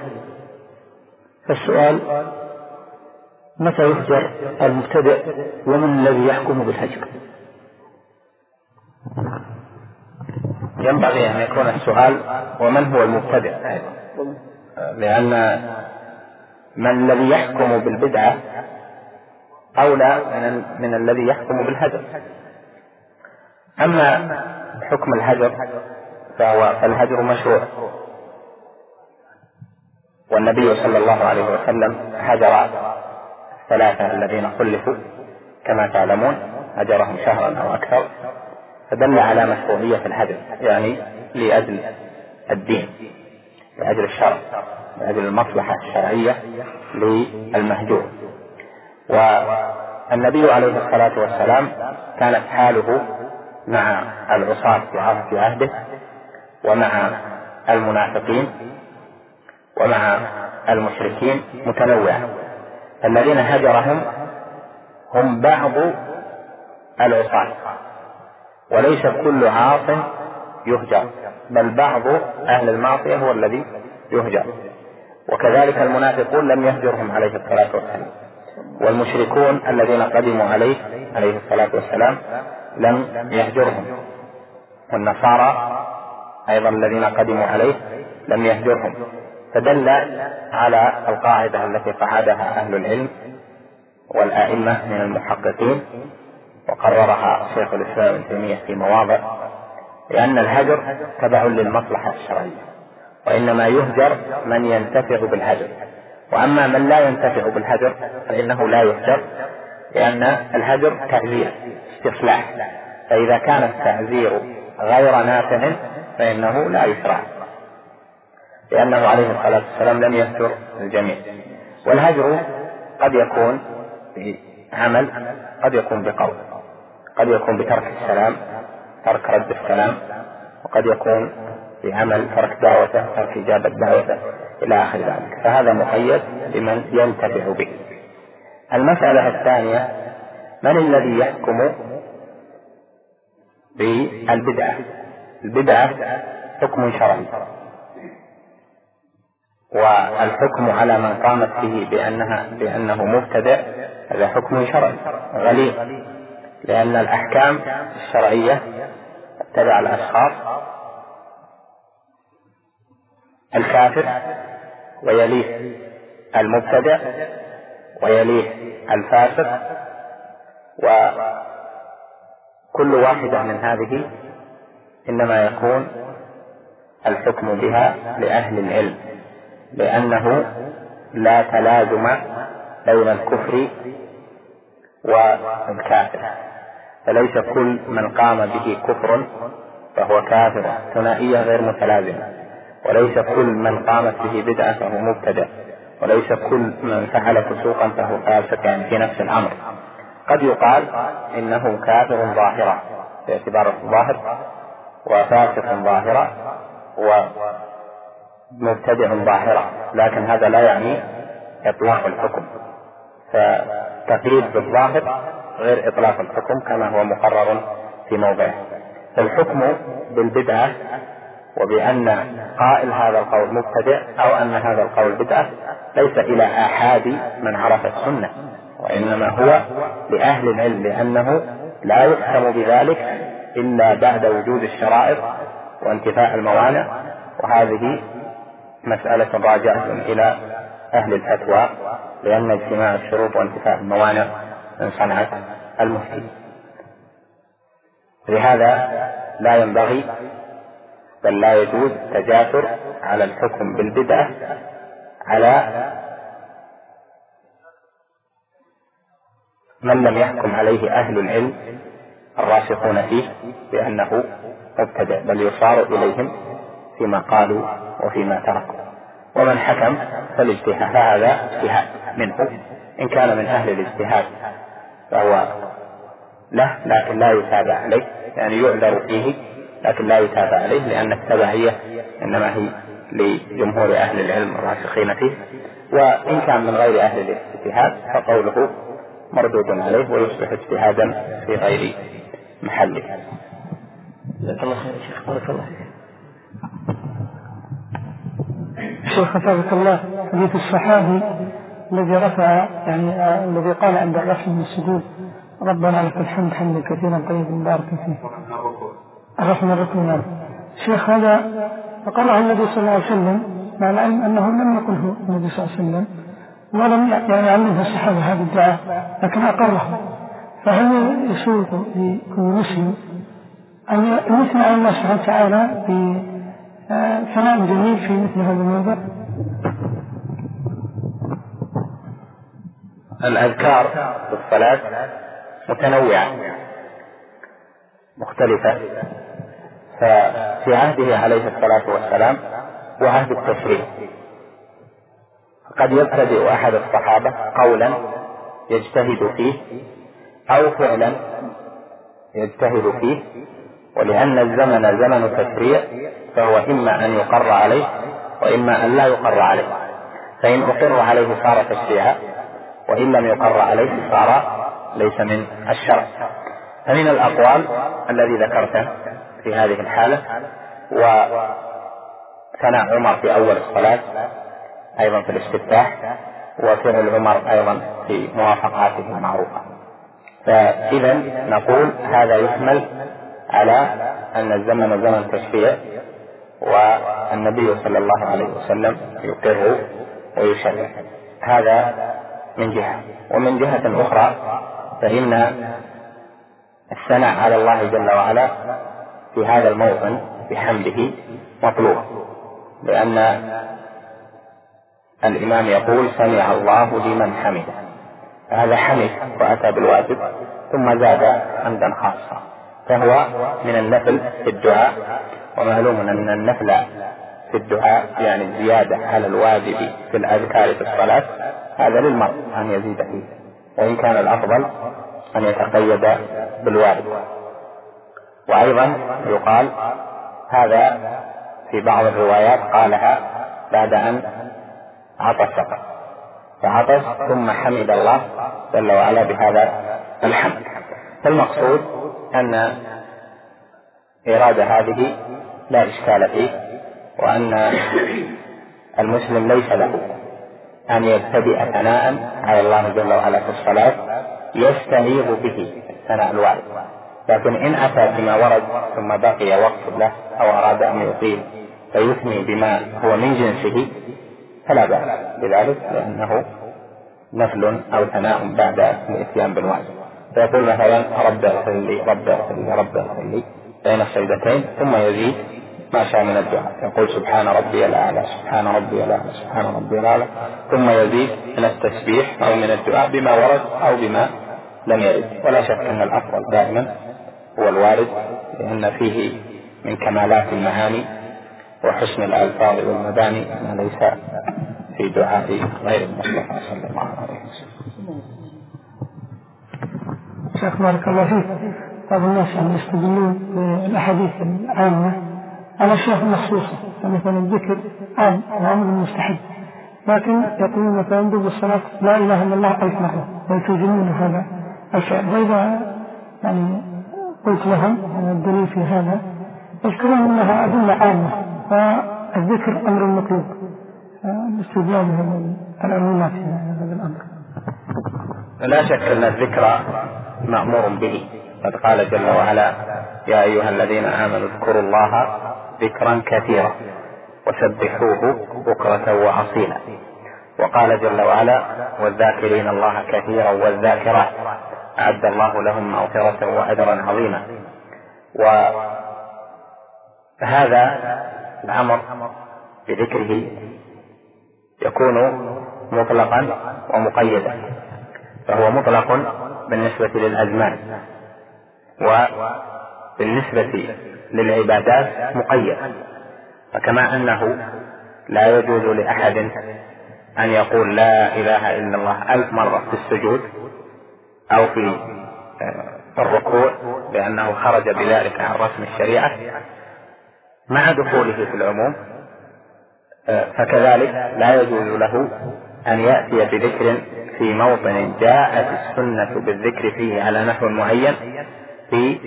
فالسؤال متى يهجر المبتدئ ومن الذي يحكم بالهجر ينبغي أن يكون السؤال ومن هو المبتدئ؟ لأن من الذي يحكم بالبدعة أولى من, من الذي يحكم بالهجر. أما حكم الهجر فهو فالهجر مشروع. والنبي صلى الله عليه وسلم هجر الثلاثة الذين خلفوا. كما تعلمون هجرهم شهرا أو أكثر. فدل على مشروعية الهجر يعني لأجل الدين لأجل الشرع. لأجل المصلحة الشرعية للمهجور. والنبي عليه الصلاة والسلام كانت حاله مع العصاة في عهده ومع المنافقين ومع المشركين متنوعة. الذين هجرهم هم بعض العصاة وليس كل عاص يهجر بل بعض أهل المعصية هو الذي يهجر. وكذلك المنافقون لم يهجرهم عليه الصلاة والسلام. والمشركون الذين قدموا عليه عليه الصلاة والسلام لم يهجرهم. والنصارى أيضا الذين قدموا عليه لم يهجرهم. فدل على القاعدة التي قعدها أهل العلم والأئمة من المحققين وقررها شيخ الإسلام ابن تيمية في مواضع لأن الهجر تبع للمصلحة الشرعية. وإنما يهجر من ينتفع بالهجر. وأما من لا ينتفع بالهجر فإنه لا يهجر لأن الهجر تعزير استصلاح. فإذا كان التعزير غير نافع فإنه لا يشرع لأنه عليه الصلاة والسلام لم يهجر الجميع. والهجر قد يكون بعمل قد يكون بقول قد يكون بترك السلام ترك رد السلام وقد يكون بعمل ترك دعوته ترك إجابة دعوته إلى آخر ذلك. فهذا مقيد بمن ينتفع به. المسألة الثانية من الذي يحكم بالبدعة؟ البدعة حكم شرعي. والحكم على من قامت به بأنها بأنه مبتدع هذا حكم شرعي غليظ. لأن الأحكام الشرعية تبع الأشخاص الكافر ويليه المبتدع ويليه الفاسق وكل واحدة من هذه إنما يكون الحكم بها لأهل العلم لأنه لا تلازم بين الكفر والكافر فليس كل من قام به كفر فهو كافر ثنائية غير متلازمة. وليس كل من قامت به بدعة فهو مبتدع وليس كل من فعل فسوقا فهو فاسق يعني في نفس الأمر. قد يقال إنه كافر ظاهرا باعتبار الظاهر وفاسق ظاهرا مبتدع ظاهرة لكن هذا لا يعني إطلاق الحكم. فتقييد بالظاهر غير إطلاق الحكم كما هو مقرر في موضعه. الحكم بالبدعة وبأن قائل هذا القول مبتدع أو أن هذا القول بدعة ليس إلى آحاد من عرف السنة وإنما هو لأهل العلم لأنه لا يحكم بذلك إلا بعد وجود الشرائط وانتفاء الموانع وهذه مسألة راجعة إلى أهل الفتوى لأن اجتماع الشروط وانتفاء الموانع من صنعة المفتي. لهذا لا ينبغي بل لا يجوز تجاسر على الحكم بالبدعة على من لم يحكم عليه أهل العلم الراسخون فيه بأنه مبتدع بل يصار إليهم فيما قالوا وفيما تركوا. ومن حكم فالاجتهاد هذا اجتهاد منه. إن كان من أهل الاجتهاد فهو له لكن لا يتابع عليه يعني يعذر فيه لكن لا يتابع عليه لأن التبعية إنما هي لجمهور أهل العلم الراسخين فيه وإن كان من غير أهل الاجتهاد فقوله مردود عليه ويصبح اجتهادا في غير محله. جزاك الله خير يا شيخ بارك الله فيك. شيخ أثابك الله حديث الصحابي الذي رفع يعني آه الذي قال عند الرفع من السجود ربنا لك الحمد حمدا كثيرا طيبا مباركا فيه. الركن نعم. شيخ هذا فقرأه النبي صلى الله عليه وسلم مع العلم أنه لم يقله النبي صلى الله عليه وسلم ولم يعني علمه الصحابة هذا الدعاء لكن أقره فهل يسوق لكل مسلم أن يثنى على الله سبحانه وتعالى بثناء جميل في مثل هذا الموضع؟ الأذكار في الصلاة متنوعة مختلفة ففي عهده عليه الصلاة والسلام وعهد التشريع. قد يبتدئ أحد الصحابة قولا يجتهد فيه أو فعلا يجتهد فيه ولأن الزمن زمن تشريع فهو إما أن يقر عليه وإما أن لا يقر عليه. فإن أقر عليه صار تشريعا وإن لم يقر عليه صار ليس من الشرع. فمن الأقوال الذي ذكرته في هذه الحالة. وثناء عمر في أول الصلاة أيضا في الاستفتاح وفعل عمر أيضا في موافقاته المعروفة. فإذا نقول هذا يحمل على أن الزمن زمن تشفيع والنبي صلى الله عليه وسلم يقر ويشرع. هذا من جهة. ومن جهة أخرى فإن الثناء على الله جل وعلا في هذا الموطن بحمده مطلوب لأن الإمام يقول سمع الله لمن حمده فهذا حمد وأتى بالواجب ثم زاد حمدا خاصا فهو من النفل في الدعاء ومعلوم أن النفل في الدعاء يعني الزيادة على الواجب في الأذكار في الصلاة هذا للمرء أن يزيد فيه وإن كان الأفضل أن يتقيد بالواجب. وأيضا يقال هذا في بعض الروايات قالها بعد أن عطس فعطس ثم حمد الله جل وعلا بهذا الحمد. فالمقصود أن إرادة هذه لا إشكال فيه وأن المسلم ليس له أن يبتدئ ثناء على الله جل وعلا في الصلاة يستنير به ثناء الوارد. لكن إن أتى بما ورد ثم بقي وقت له أو أراد أن يطيل فيثني بما هو من جنسه فلا بأس بذلك لأنه نفل أو ثناء بعد الإتيان بالواجب فيقول مثلا رب اغفر لي رب اغفر لي رب اغفر لي بين السجدتين ثم يزيد ما شاء من الدعاء. يقول سبحان ربي الأعلى سبحان ربي الأعلى سبحان ربي الأعلى. ثم يزيد من التسبيح أو من الدعاء بما ورد أو بما لم يرد. ولا شك أن الأفضل دائما هو الوارد لأن فيه من كمالات المعاني وحسن الألفاظ والمباني ما ليس في دعاء غير المصطفى صلى الله عليه وسلم. شيخ بارك الله فيك. بعض الناس يعني يستدلون بالأحاديث العامة على اشياء مخصوصه مثلا الذكر عام وأمر مستحب. لكن يقولون مثلا ضد الصلاة لا إله إلا الله ألف مرة. ويلتزمون هذا الشيء؟ وإذا يعني قلت لهم الدليل في هذا يذكرون أنها أدلة عامة فالذكر أمر مطلوب. الاستدلال العمومات في هذا الأمر. لا شك أن الذكر مأمور به. قد قال جل وعلا يا أيها الذين آمنوا اذكروا الله ذكرا كثيرا وسبحوه بكرة وأصيلا. وقال جل وعلا والذاكرين الله كثيرا والذاكرات. أعد الله لهم مغفرة وأجرا عظيما. وهذا الأمر بذكره يكون مطلقا ومقيدا فهو مطلق بالنسبة للأزمان وبالنسبة للعبادات مقيد. فكما أنه لا يجوز لأحد أن يقول لا إله إلا الله ألف مرة في السجود أو في آه، الركوع لأنه خرج بذلك عن رسم الشريعة مع دخوله في العموم آه، فكذلك لا يجوز له أن يأتي بذكر في موطن جاءت السنة بالذكر فيه على نحو معين في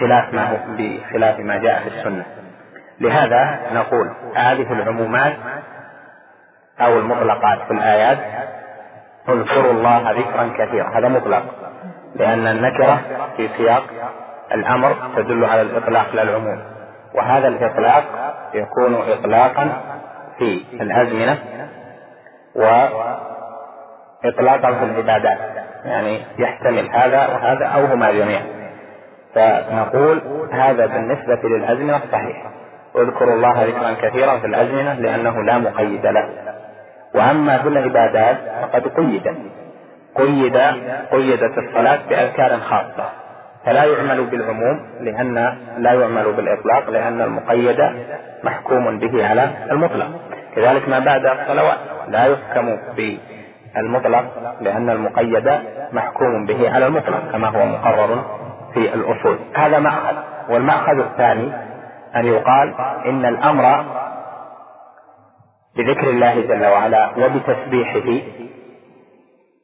خلاف ما هو بخلاف ما جاء في السنة. لهذا نقول هذه العمومات أو المطلقات في الآيات اذكروا الله ذكرا كثيرا. هذا مطلق. لأن النكرة في سياق الأمر تدل على الإطلاق لا العموم. وهذا الإطلاق يكون إطلاقا في الأزمنة وإطلاقا في العبادات. يعني يحتمل هذا وهذا أو هما جميعا. فنقول هذا بالنسبة للأزمنة صحيح. اذكروا الله ذكرا كثيرا في الأزمنة لأنه لا مقيد له. وأما في العبادات فقد قيدت قيد قيدت الصلاة بأذكار خاصة. فلا يعمل بالعموم لأن لا يعمل بالإطلاق لأن المقيد محكوم به على المطلق. كذلك ما بعد الصلوات. لا يحكم بالمطلق لأن المقيد محكوم به على المطلق كما هو مقرر في الأصول. هذا مأخذ. والمأخذ الثاني أن يقال إن الأمر بذكر الله جل وعلا وبتسبيحه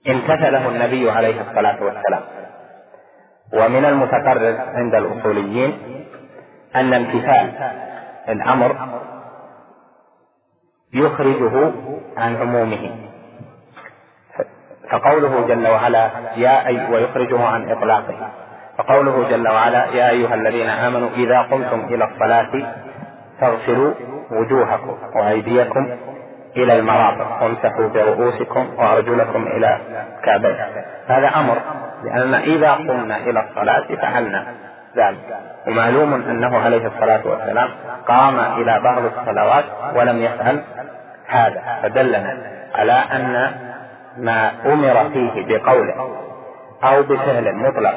امتثله النبي عليه الصلاة والسلام. ومن المتقرر عند الأصوليين أن امتثال الأمر يخرجه عن عمومه. فقوله جل وعلا يا أي ويخرجه عن إطلاقه. فقوله جل وعلا يا أيها الذين آمنوا إذا قمتم إلى الصلاة فاغسلوا وجوهكم وأيديكم إلى المرافق. وامسحوا برؤوسكم وأرجلكم إلى الكعبين هذا أمر لأن إذا قمنا إلى الصلاة فعلنا ذلك. ومعلوم أنه عليه الصلاة والسلام قام إلى بعض الصلوات ولم يفعل هذا. فدلنا على أن ما أمر فيه بقوله أو بفعل مطلق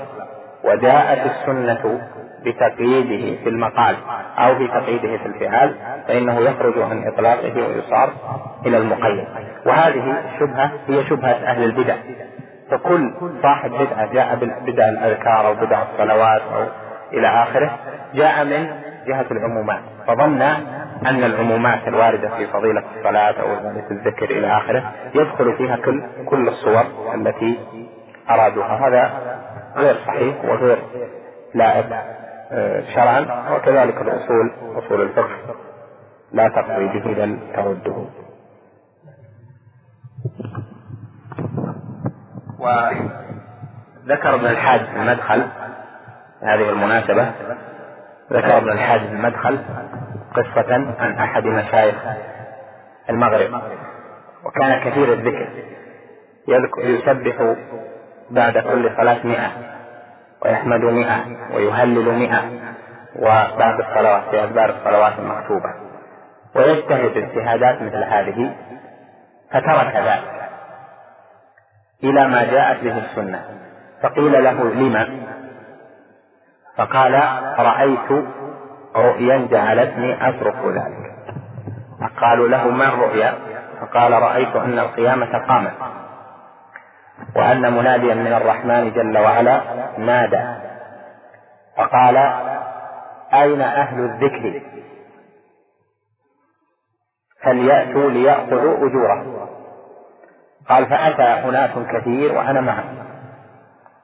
وجاءت السنة بتقييده في المقال أو بتقييده في الفعال فإنه يخرج عن إطلاقه ويصار إلى المقيد. وهذه الشبهة هي شبهة أهل البدع. فكل صاحب بدعة جاء بالبدع الأذكار أو بدع الصلوات أو إلى آخره جاء من جهة العمومات. فظن أن العمومات الواردة في فضيلة الصلاة أو في الذكر إلى آخره يدخل فيها كل كل الصور التي أرادوها. هذا غير صحيح وغير لائق. شرعا وكذلك الأصول أصول الفقه. لا تقضي به بل ترده. وذكر ابن الحاج المدخل هذه المناسبة ذكر ابن الحاج المدخل قصة عن أحد مشايخ المغرب. وكان كثير الذكر يسبح بعد كل صلاة مئة. ويحمد مئة ويهلل مئة وبعد الصلوات في أدبار الصلوات المكتوبة ويجتهد اجتهادات مثل هذه فترك ذلك إلى ما جاءت به السنة. فقيل له لما فقال رأيت رؤيا جعلتني أترك ذلك. قالوا له ما الرؤيا؟ فقال رأيت أن القيامة قامت. وأن مناديا من الرحمن جل وعلا نادى. فقال أين أهل الذكر؟ فليأتوا ليأخذوا أجورهم. قال فأتى أناس كثير وأنا معهم.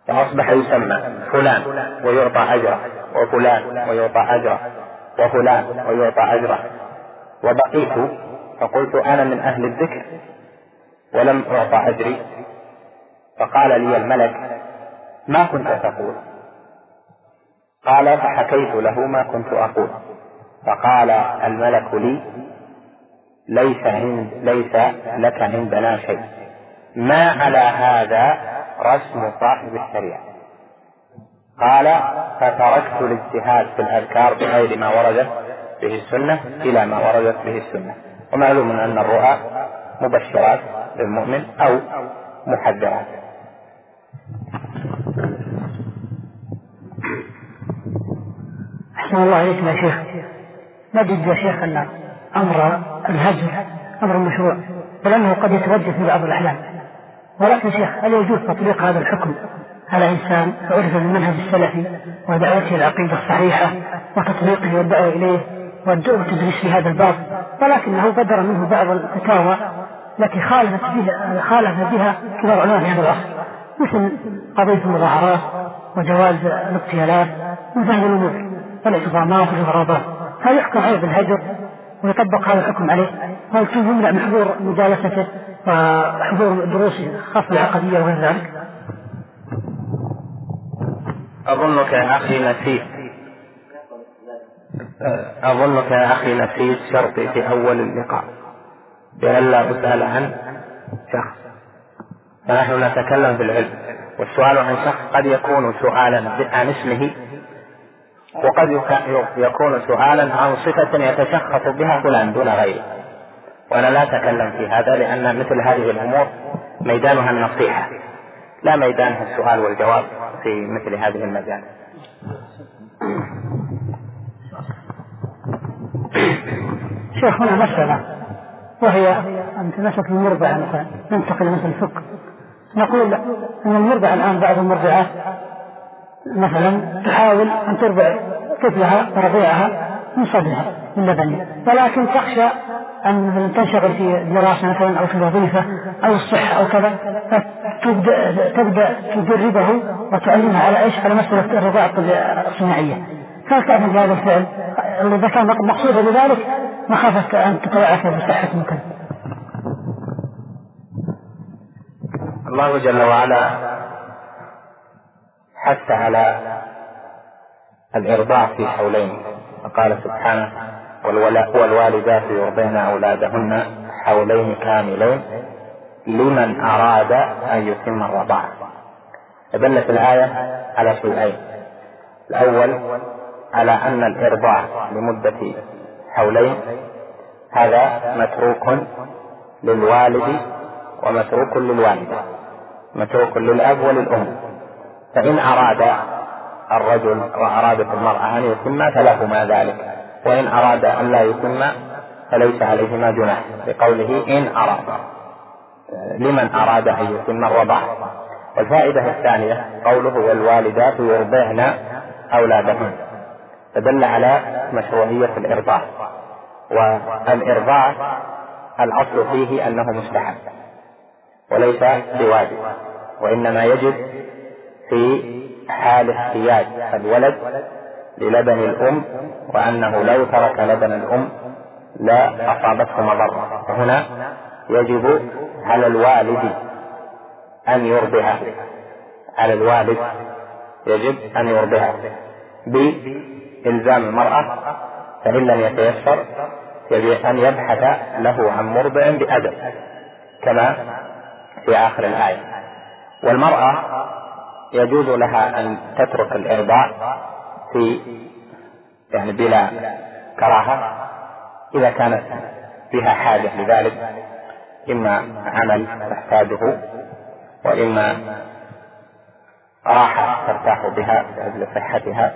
فأصبح يسمى فلان ويعطى أجره وفلان ويعطى أجره وفلان ويعطى أجره. وبقيت فقلت أنا من أهل الذكر ولم أعطى أجري. فقال لي الملك ما كنت تقول؟ قال فحكيت له ما كنت أقول. فقال الملك لي ليس عند ليس لك عندنا شيء. ما على هذا رسم صاحب الشريعة. قال فتركت الاجتهاد في الأذكار بغير ما وردت به السنة إلى ما وردت به السنة. ومعلوم أن الرؤى مبشرات للمؤمن أو محذرات. أحسن الله إليكم يا شيخ. نجد يا شيخ أن أمر الهجر أمر مشروع بل أنه قد يتوجه في بعض الأحيان ولكن شيخ هل يجوز تطبيق هذا الحكم؟ على إنسان عرف بالمنهج السلفي ودعوته العقيدة الصحيحة وتطبيقه والدعوة إليه والتدريس في هذا الباب؟ ولكنه بدر منه بعض الفتاوى التي خالفت بها خالف بها كبار علماء هذا العصر مثل قضية المظاهرات وجواز الاغتيالات هذه الأمور. والاعتصامات والإضرابات هل يحكم عليه بالهجر ويطبق هذا الحكم عليه؟ هل يمنع من حضور مجالسته وحضور دروسه خاصة بالعقدية وغير ذلك؟ أظنك يا أخي نسيت. أظنك يا أخي نسيت شرطي في أول اللقاء. بأن لا أسأل عن شخص. فنحن نتكلم بالعلم. والسؤال عن شخص قد يكون سؤالا عن اسمه وقد يكون سؤالا عن صفة يتشخص بها فلان دون غيره. وأنا لا أتكلم في هذا لأن مثل هذه الأمور ميدانها النصيحة لا ميدانها السؤال والجواب في مثل هذه المجال. [COUGHS] شيخ هنا مسألة وهي تمسك المرضعة مثلا ننتقل مثل الفقه. نقول أن المرضعة الآن بعض المرضعات مثلا تحاول أن ترضع طفلها ورضيعها من صدرها من لبنها ولكن تخشى أن تنشغل في دراسة مثلا أو في وظيفة أو الصحة أو كذا فتبدأ تبدأ تدربه وتعلمه على إيش؟ على مسألة الرضاعة الصناعية هل تعمل بهذا الفعل؟ إذا كان مقصودا بذلك مخافة أن تتوعث بصحة ممكن الله جل وعلا حث على الإرضاع في حولين. فقال سبحانه والوالدات يرضين أولادهن حولين كاملين لمن أراد أن يتم الرضاعة فدلت الآية على شيئين. الأول على أن الإرضاع لمدة حولين. هذا متروك للوالد ومتروك للوالدة. متروك للأب وللأم. فإن أراد الرجل وأرادت المرأة أن يتم فلهما ذلك وإن أراد أن لا يتم فليس عليهما جناح بقوله إن أراد. لمن أراد أن يتم الرضاعة والفائدة الثانية قوله والوالدات يرضعن أولادهن. فدل على مشروعية الإرضاع. والإرضاع الأصل فيه أنه مستحب وليس بواجب وإنما يجب في حال احتياج الولد للبن الأم وأنه لو ترك لبن الأم لا أصابته مضرة فهنا يجب على الوالد أن يرضعه على الوالد يجب أن يرضعه بإلزام المرأة فإن لم يتيسر يجب أن يبحث له عن مرضع بأدب كما في آخر الآية. والمرأة يجوز لها أن تترك الإرضاع في يعني بلا كراهة إذا كانت فيها حاجة لذلك إما عمل تحتاجه وإما راحة ترتاح بها لأجل صحتها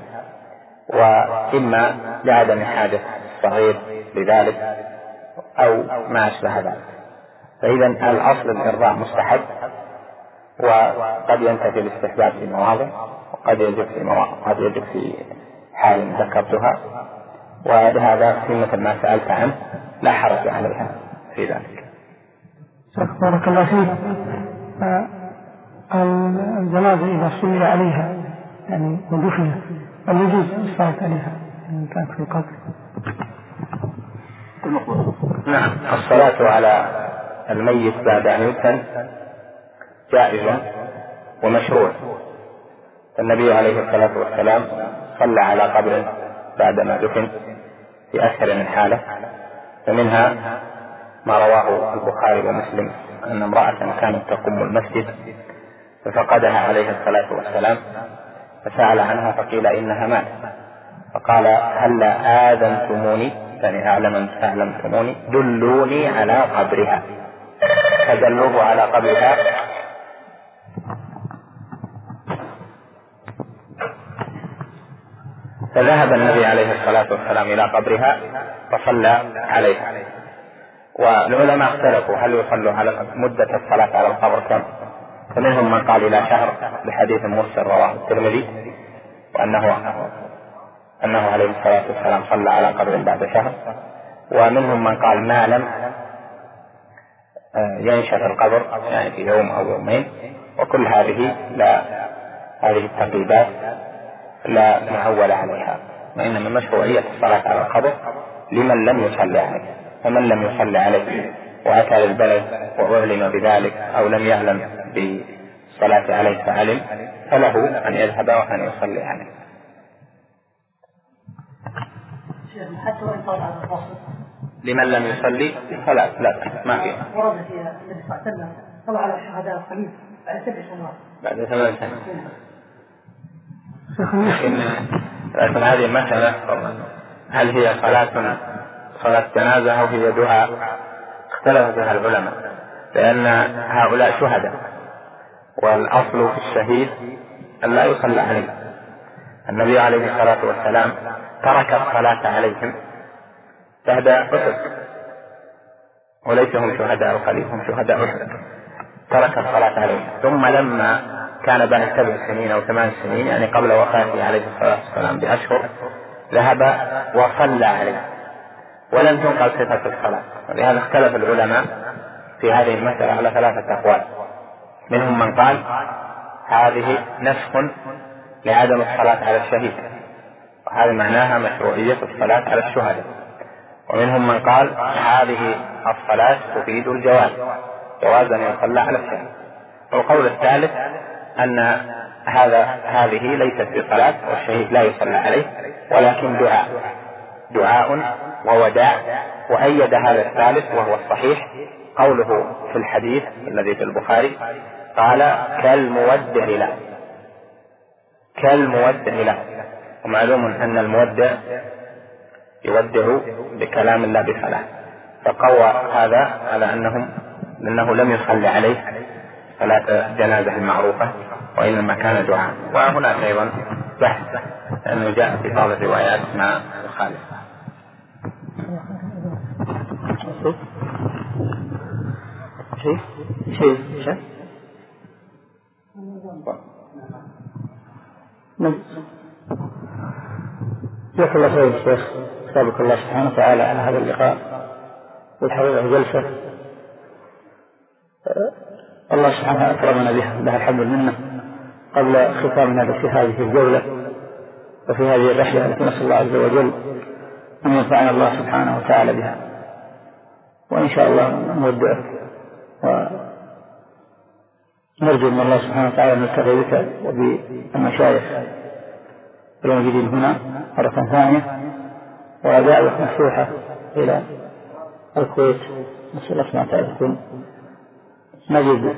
وإما لعدم حاجة الصغير لذلك أو ما أشبه ذلك. فإذا الأصل الإرضاع مستحب. وقد ينتفي الاستحباب في مواضع وقد يجب في مواضع قد يجب في حال ذكرتها. ولهذا في مثل ما سألت عنه لا حرج عليها في ذلك. بارك الله فيك. الجنازة إذا صلي عليها يعني ودفنت هل يجوز الصلاة عليها؟ إن كانت في القبر؟ نعم. الصلاة على الميت بعد أن يدفن جائز ومشروع. النبي عليه الصلاة والسلام صلى على قبر بعدما دفن في أكثر من حالة فمنها ما رواه البخاري ومسلم أن امرأة كانت تقوم المسجد ففقدها عليه الصلاة والسلام فسأل عنها فقيل إنها ماتت. فقال هلا آذنتموني؟ يعني أعلم أعلمتموني دلوني على قبرها. فدلوه على قبرها فذهب النبي عليه الصلاة والسلام إلى قبرها فصلى عليها والعلماء اختلفوا هل يصلوا على مدة الصلاة على القبر كم؟ فمنهم من قال إلى شهر بحديث مرسل رواه الترمذي وأنه أنه عليه الصلاة والسلام صلى على قبر بعد شهر. ومنهم من قال ما لم آه، ينشف القبر يعني في يوم أو يومين. وكل هذه لا هذه التقييدات لا معول عليها وإنما مشروعية الصلاة على القبر لمن لم يصلي عليه فمن لم يصلي عليه وأتى للبلد وأعلم بذلك أو لم يعلم بالصلاة عليه فعلم فله أن يذهب وأن يصلي عليه. حتى وإن على لمن لم يصلي فلا لا ما في ورد في النبي صلى الله عليه وسلم صلى على الشهداء الخليل بعد سبع سنوات. بعد ثمان سنوات. لكن لكن هذه المسألة هل هي صلاة صلاة جنازة أو هي دعاء؟ اختلف فيها العلماء لأن هؤلاء شهداء والأصل في الشهيد أن لا يصلى عليه النبي عليه الصلاة والسلام ترك الصلاة عليهم شهداء أحد وليس هم شهداء قليل هم شهداء. أحد ترك الصلاة عليهم. ثم لما كان بعد سبع سنين أو ثمان سنين يعني قبل وفاته عليه الصلاة والسلام بأشهر ذهب وصلى عليه. ولم تنقل صفة الصلاة. ولهذا اختلف العلماء في هذه المسألة على ثلاثة أقوال. منهم من قال هذه نسخ لعدم الصلاة على الشهيد. وهذا معناها مشروعية الصلاة على الشهداء. ومنهم من قال هذه الصلاة تفيد الجواز. جواز أن يصلى على الشهيد. والقول الثالث أن هذا هذه ليست بصلاة والشهيد لا يصلى عليه ولكن دعاء. دعاء ووداع. وأيد هذا الثالث وهو الصحيح قوله في الحديث الذي في البخاري قال كالمودع له. كالمودع له. ومعلوم أن المودع يودع بكلام لا بصلاة. فقوى هذا على أنهم أنه لم يصلي عليه. صلاة الجنازة المعروفة وإنما كان دعاء. وهناك أيضا بحث لأنه جاء في بعض الروايات ما يخالف شيء شيء شيء نعم جزاك الله خير الشيخ سابق الله سبحانه وتعالى على هذا اللقاء. والحقيقة جلسة. الله سبحانه أكرمنا بها لها الحمد منه قبل ختامنا في هذه الجولة وفي هذه الرحلة التي نسأل الله عز وجل أن ينفعنا الله سبحانه وتعالى بها. وإن شاء الله نودعك ونرجو من الله سبحانه وتعالى أن نلتقي بك وبالمشايخ الموجودين هنا مرة ثانية ودعوة مفتوحة إلى الكويت. نسأل الله سبحانه وتعالى نجد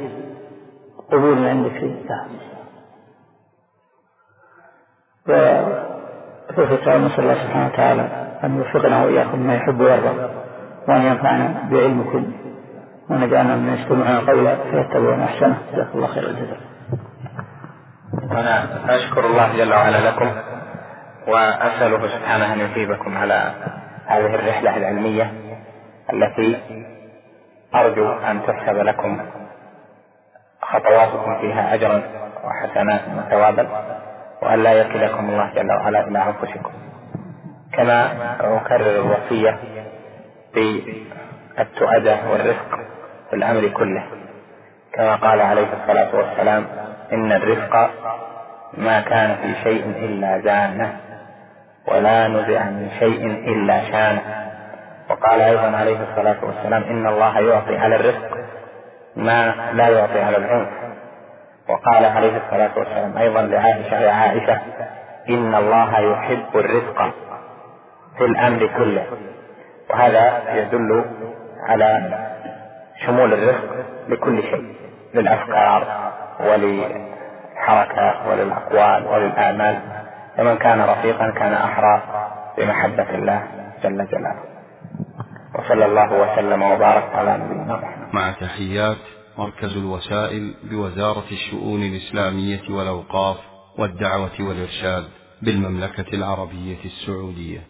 قبول في وفي الختام نسأل الله سبحانه وتعالى أن يوفقنا وإياكم ما يحب ويرضى وأن ينفعنا بعلمكم ونجعلنا من يستمعون قولا فيتبعون أحسنه. جزاك الله خير الجزاء. أنا أشكر الله جل وعلا لكم وأسأله سبحانه أن يثيبكم على هذه الرحلة العلمية التي أرجو أن تحسب لكم. خطواتكم فيها أجرا وحسنات وثوابا وأن لا يكلكم الله جل وعلا إلى أنفسكم. كما أكرر الوصية بالتؤدة والرفق في الأمر كله. كما قال عليه الصلاة والسلام إن الرفق ما كان في شيء إلا زانه ولا نزع من شيء إلا شانه. وقال أيضا عليه الصلاة والسلام إن الله يعطي على الرفق ما لا يعطي على العنف وقال عليه الصلاة والسلام أيضا لعائشة يا عائشة إن الله يحب الرفق في الأمر كله. وهذا يدل على شمول الرفق لكل شيء للأفكار وللحركة وللأقوال وللأعمال فمن كان رفيقا كان أحرى بمحبة الله جل جلاله. وصلى الله وسلم وبارك على نبينا محمد. مع تحيات مركز الوسائل بوزارة الشؤون الإسلامية والأوقاف والدعوة والإرشاد بالمملكة العربية السعودية.